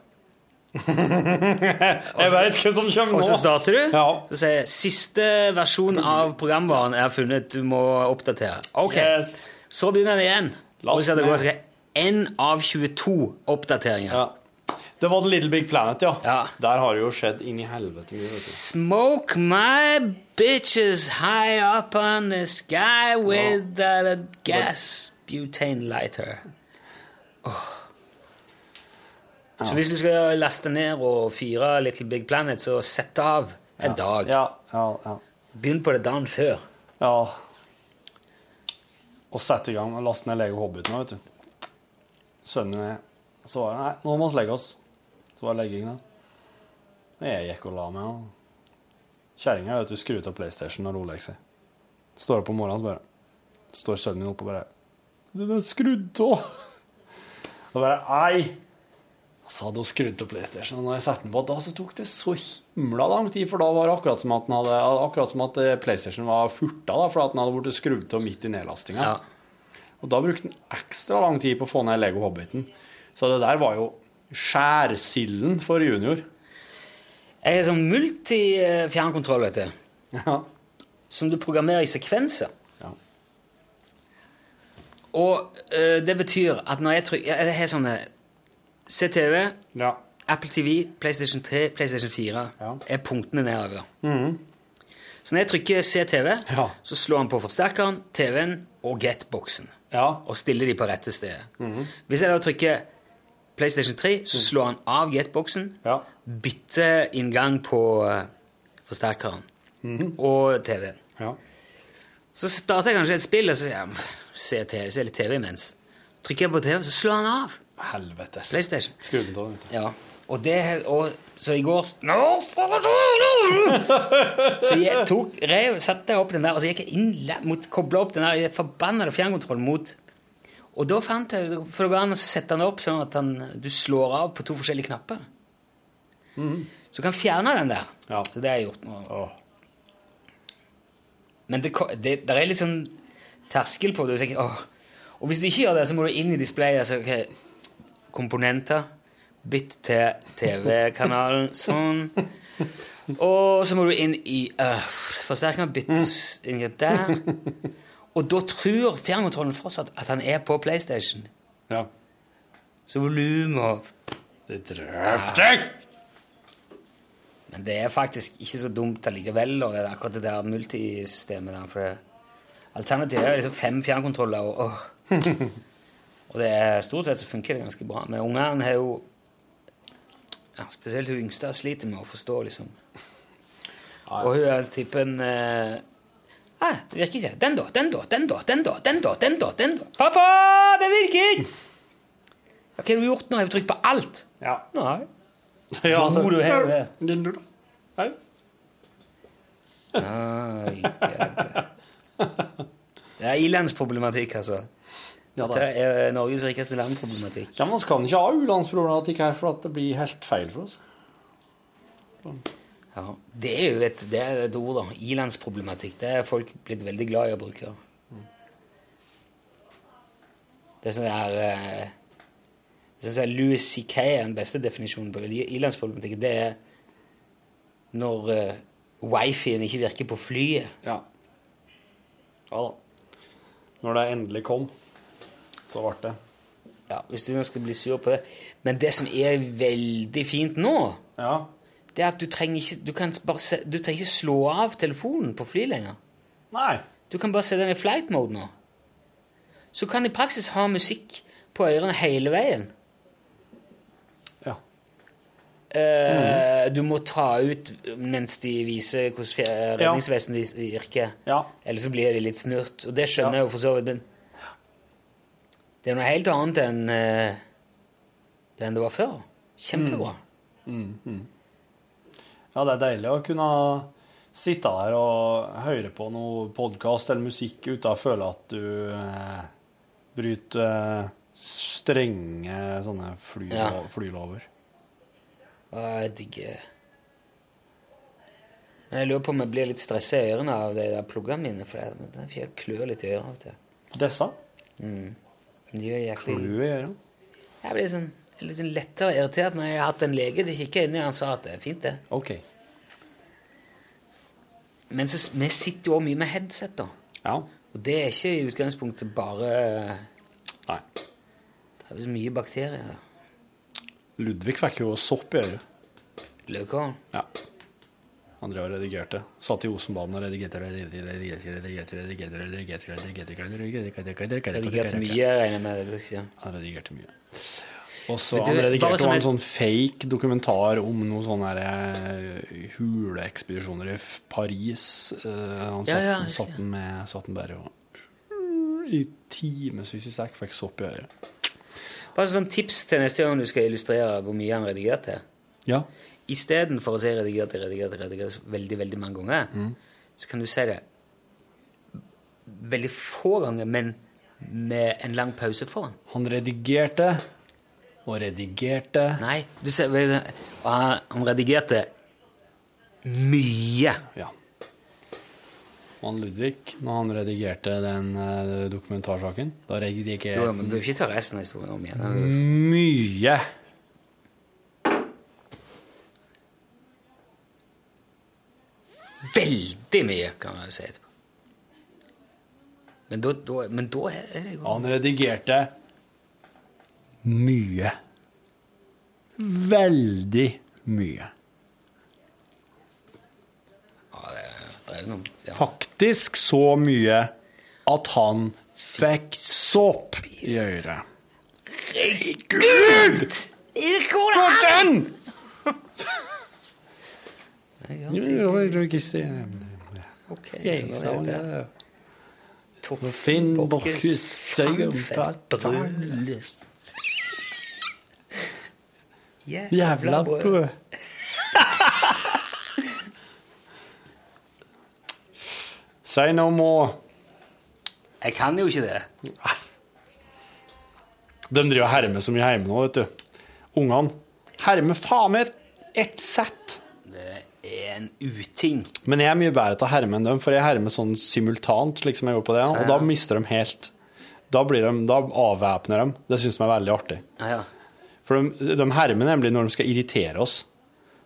S3: Jeg veit hva som kommer nå.
S2: Og så starter du.
S3: Ja.
S2: Så sier jeg, siste versjon av programvaren er funnet, du må oppdatere. Ok,
S3: Yes.
S2: så begynner det igjen.
S3: Last
S2: Og det går, så en av 22 oppdateringer.
S3: Ja. Det var The Little Big Planet, ja.
S2: Ja.
S3: Der har det jo skjedd inn i helvete.
S2: Smoke my bitches high up on the sky with a gas butane lighter. Åh. Så hvis du skal laste ned og fyre Little Big Planet, så sett av en dag.
S3: Ja, ja, ja.
S2: Begynn på det dagen før.
S3: ja. Og sett i gang Last ned Lego nå, vet du. Sønnen min Så var det Nei, nå må vi legge oss. Så var det legging, da. Jeg gikk og la meg. og Kjerringa skrur av PlayStation når hun legger seg. Står opp om morgenen, så bare Står sønnen min oppe og bare Den er skrudd av! Og bare Ei! Så hadde hun skrudd til PlayStation, og når jeg satte den på, da så tok det så himla lang tid, for da var det akkurat som at, den hadde, akkurat som at eh, PlayStation var furta, da, for at den hadde blitt skrudd av midt i nedlastinga.
S2: Ja.
S3: Og da brukte den ekstra lang tid på å få ned Lego Hobbiten. Så det der var jo skjærsilden for junior.
S2: Jeg har sånn multi-fjernkontroll, vet du.
S3: Ja.
S2: Som du programmerer i sekvenser.
S3: Ja.
S2: Og øh, det betyr at når jeg trykker Jeg har sånne CTV,
S3: ja.
S2: Apple TV, PlayStation 3, PlayStation 4
S3: Ja.
S2: er punktene nedover. Så når jeg trykker CTV,
S3: Ja.
S2: så slår han på forsterkeren, TV-en og Get-boksen.
S3: Ja.
S2: og stiller de på rette sted. Hvis jeg da trykker PlayStation 3, så slår han av getboxen,
S3: Ja.
S2: bytter inngang på forsterkeren forsterkeren og TV-en.
S3: ja.
S2: Så starter jeg kanskje et spill, og så sier jeg se, TV, se litt TV imens. Trykker jeg på TV, så slår han av.
S3: Helvetes.
S2: PlayStation.
S3: Skru den av, vet du.
S2: Ja. Og det og, Så i går Så jeg tok, rev, satte jeg opp den der, og så gikk jeg inn mot, kobla opp den der forbanna fjernkontrollen mot Og da fant jeg For det går an å sette den opp sånn at han, du slår av på to forskjellige knapper. Så du kan fjerne den der.
S3: Ja.
S2: Så det har jeg gjort nå.
S3: Oh.
S2: Men det, det, der er litt sånn terskel på det. Du tenker, åh. Og hvis du ikke gjør det, så må du inn i displayet. Så, ok, komponenter. Bytt til TV-kanalen. Sånn. Og så må du inn i uh, forsterkeren. Bytt inn der. Og da tror fjernkontrollen fortsatt at han er på PlayStation.
S3: Ja.
S2: Så volum og
S3: Det drøpte
S2: Men det er faktisk ikke så dumt allikevel, og det er akkurat det der multisystemet der. For alternativet er liksom fem fjernkontroller, og, og, og det er, stort sett så funker det ganske bra. Men ungene har jo ja, Spesielt hun yngste sliter med å forstå, liksom. Og hun er typen eh, ah, Det virker ikke. Den, da. Den, da. Den, da. Den, da. Den, da. Den, da. Den, da. Pappa, det virker ikke! Hva har du gjort nå? Har du trykt på alt?
S3: Ja.
S2: Nei.
S3: ja
S2: altså, du har det.
S3: Nei.
S2: Ai. Det er ilandsproblematikk, altså.
S3: Ja,
S2: Det er Norges rikeste land-problematikk.
S3: Ja, men vi kan ikke ha u-landsproblematikk her, for at det blir helt feil for oss.
S2: Ja, det er jo et, det er et ord, da. Ilandsproblematikk. Det er folk blitt veldig glad i å bruke. Det er sånn der det sånn der Louis C.K. er den beste definisjonen på i-landsproblematikk. Det er når uh, wifien ikke virker på flyet.
S3: Ja. Ja da. Når det endelig kom, så ble det.
S2: Ja, Hvis du skal bli sur på det. Men det som er veldig fint nå,
S3: Ja.
S2: det er at du trenger ikke, du kan bare se, du trenger ikke slå av telefonen på fly lenger.
S3: Nei.
S2: Du kan bare sette den i flight mode nå. Så du kan i praksis ha musikk på ørene hele veien.
S3: Ja.
S2: Eh, Du må ta ut mens de viser hvordan redningsvesenet virker.
S3: Ja.
S2: Ellers så blir de litt snurt. Og det skjønner jeg jo for så vidt. Det er noe helt annet enn eh, det enn det var før. Kjempebra.
S3: Ja, det er deilig å kunne sitte der og høre på noe podkast eller musikk uten å føle at du eh, bryter eh, strenge sånne fly,
S2: Ja.
S3: flylover.
S2: Ja, jeg digger Men jeg lurer på om jeg blir litt stressa i ørene av de der pluggene mine. For det, det jeg klør litt i ørene.
S3: Disse
S2: De er jæklig
S3: flyr i.
S2: Jeg blir sånn, litt sånn lettere irritert når jeg har hatt en lege til å kikke inn i. Han sa at det er fint, det.
S3: OK.
S2: Men så, vi sitter jo også mye med headset, da.
S3: Ja.
S2: Og det er ikke i utgangspunktet bare
S3: Nei.
S2: Det er visst mye bakterier.
S3: Ludvig fikk jo sopp i øyet.
S2: Løkhål.
S3: Ja. Han drev og redigerte. Satt i Osenbanen og redigerte redigerte,
S2: mye, regner jeg med. vil si.
S3: Han redigerte mye. Og så han redigerte en sånn fake dokumentar om noen sånne eh, huleekspedisjoner i Paris. Eh, Han satt, den med satt den bare og i timevis i strekk fikk sopp i øret.
S2: Bare sånn tips til neste gang du skal illustrere hvor mye han redigerte.
S3: Ja.
S2: Istedenfor å si redigerte, redigerte, redigerte veldig, veldig mange ganger, så kan du si det veldig få ganger, men med en lang pause foran.
S3: Han redigerte og redigerte.
S2: Nei, du ser han, han redigerte mye.
S3: Ja. Mann han Ludvig, når han redigerte den eh, dokumentarsaken, da redigerte
S2: Jo, men Du vil ikke ta resten av historien om igjen.
S3: mye.
S2: Veldig mye, kan man jo si etterpå. Men da, da, men da er det jo
S3: Han redigerte mye. Veldig mye.
S2: ja, det, det er noe, ja.
S3: Faktisk så mye at han fikk såp i øret.
S2: Gud!
S3: Hvordan?! Finn Borchhus Jævla brød. Si no more.
S2: Jeg kan jo ikke det.
S3: De driver og hermer så mye hjemme nå, vet du. Ungene hermer faen meg ett sett.
S2: Er en uting.
S3: Men jeg er mye bedre til å herme enn dem, for jeg hermer sånn simultant, slik som jeg gjorde på det, og da mister de helt Da, blir de, da avvæpner de. Det syns de er veldig artig.
S2: Ja, ja.
S3: For de, de hermer nemlig når de skal irritere oss.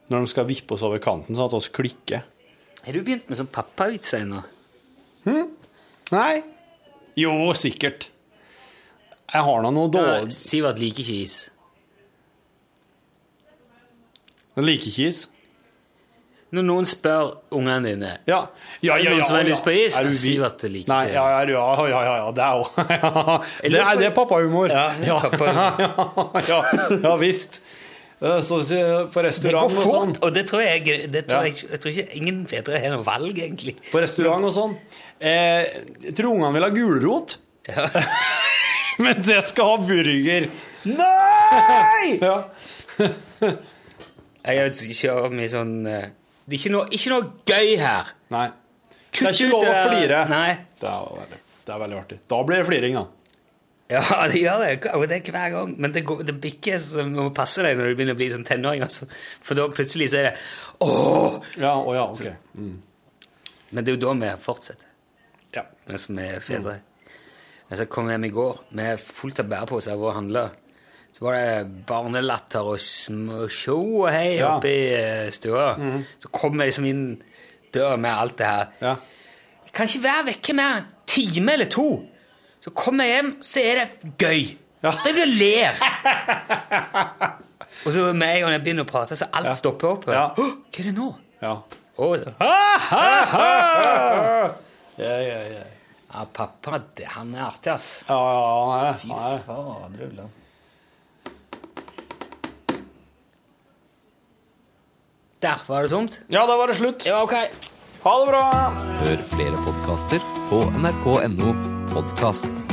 S3: Når de skal vippe oss over kanten, sånn at oss klikker.
S2: Har du begynt med sånn pappavitser ennå?
S3: Nei. Jo, sikkert. Jeg har nå noe
S2: Ja,
S3: dårlig
S2: Sivert liker ikke is.
S3: Han liker ikke is.
S2: Når noen spør ungene dine
S3: Ja, ja,
S2: det
S3: ja,
S2: noen
S3: ja,
S2: som har
S3: ja.
S2: lyst på is?
S3: Er du
S2: Si at de liker
S3: Nei, ja, ja, ja, ja, ja, ja, det er jo. Det er, det er pappahumor.
S2: Ja, ja, pappa
S3: ja, ja, visst. Eh, Så på
S2: Det
S3: restaurant
S2: går
S3: og sånn.
S2: fort, og det tror jeg, det tror jeg, jeg tror ikke ingen fedre har noe valg, egentlig.
S3: På restaurant og sånn. Eh, jeg tror ungene vil ha gulrot,
S2: Ja.
S3: men det skal ha burger.
S2: Nei!
S3: Ja.
S2: Jeg har ikke mye sånn eh, Det er ikke noe, ikke noe gøy her.
S3: Nei. Det er ikke lov å flire.
S2: Nei.
S3: Det er, veldig, det er veldig artig. Da blir det fliring, da.
S2: Ja, det gjør det. Og det er hver gang. Men det, går, det bikker, så du må passe deg når du begynner å bli sånn tenåring. Altså. For da plutselig så er det Åh!
S3: Ja, å ja, ok.
S2: Men det er jo da vi fortsetter,
S3: Ja.
S2: mens vi er fedre. Mm. Jeg kom hjem i går med fullt av bæreposer av handla. Så var det barnelatter og show og hei
S3: Ja.
S2: oppe i eh, stua. Så kom jeg liksom inn døra med alt det her.
S3: Ja.
S2: Jeg kan ikke være vekke mer enn en time eller to. Så kommer jeg hjem, så er det gøy.
S3: Ja.
S2: Da blir ler. og så med en gang jeg begynner å prate, så alt stopper opp.
S3: Ja.
S2: Hå, Hva er det nå?
S3: Ja.
S2: Og så, ha, ha, ha!
S3: Ja, ja, ja.
S2: Ja, pappa, han er artig, ass.
S3: Ja, ja, han er det. Det.
S2: Fader, Der var det tomt.
S3: Ja, da var det slutt.
S2: Ja, ok.
S3: Ha det bra!
S9: Hør flere podkaster på nrk.no podkast.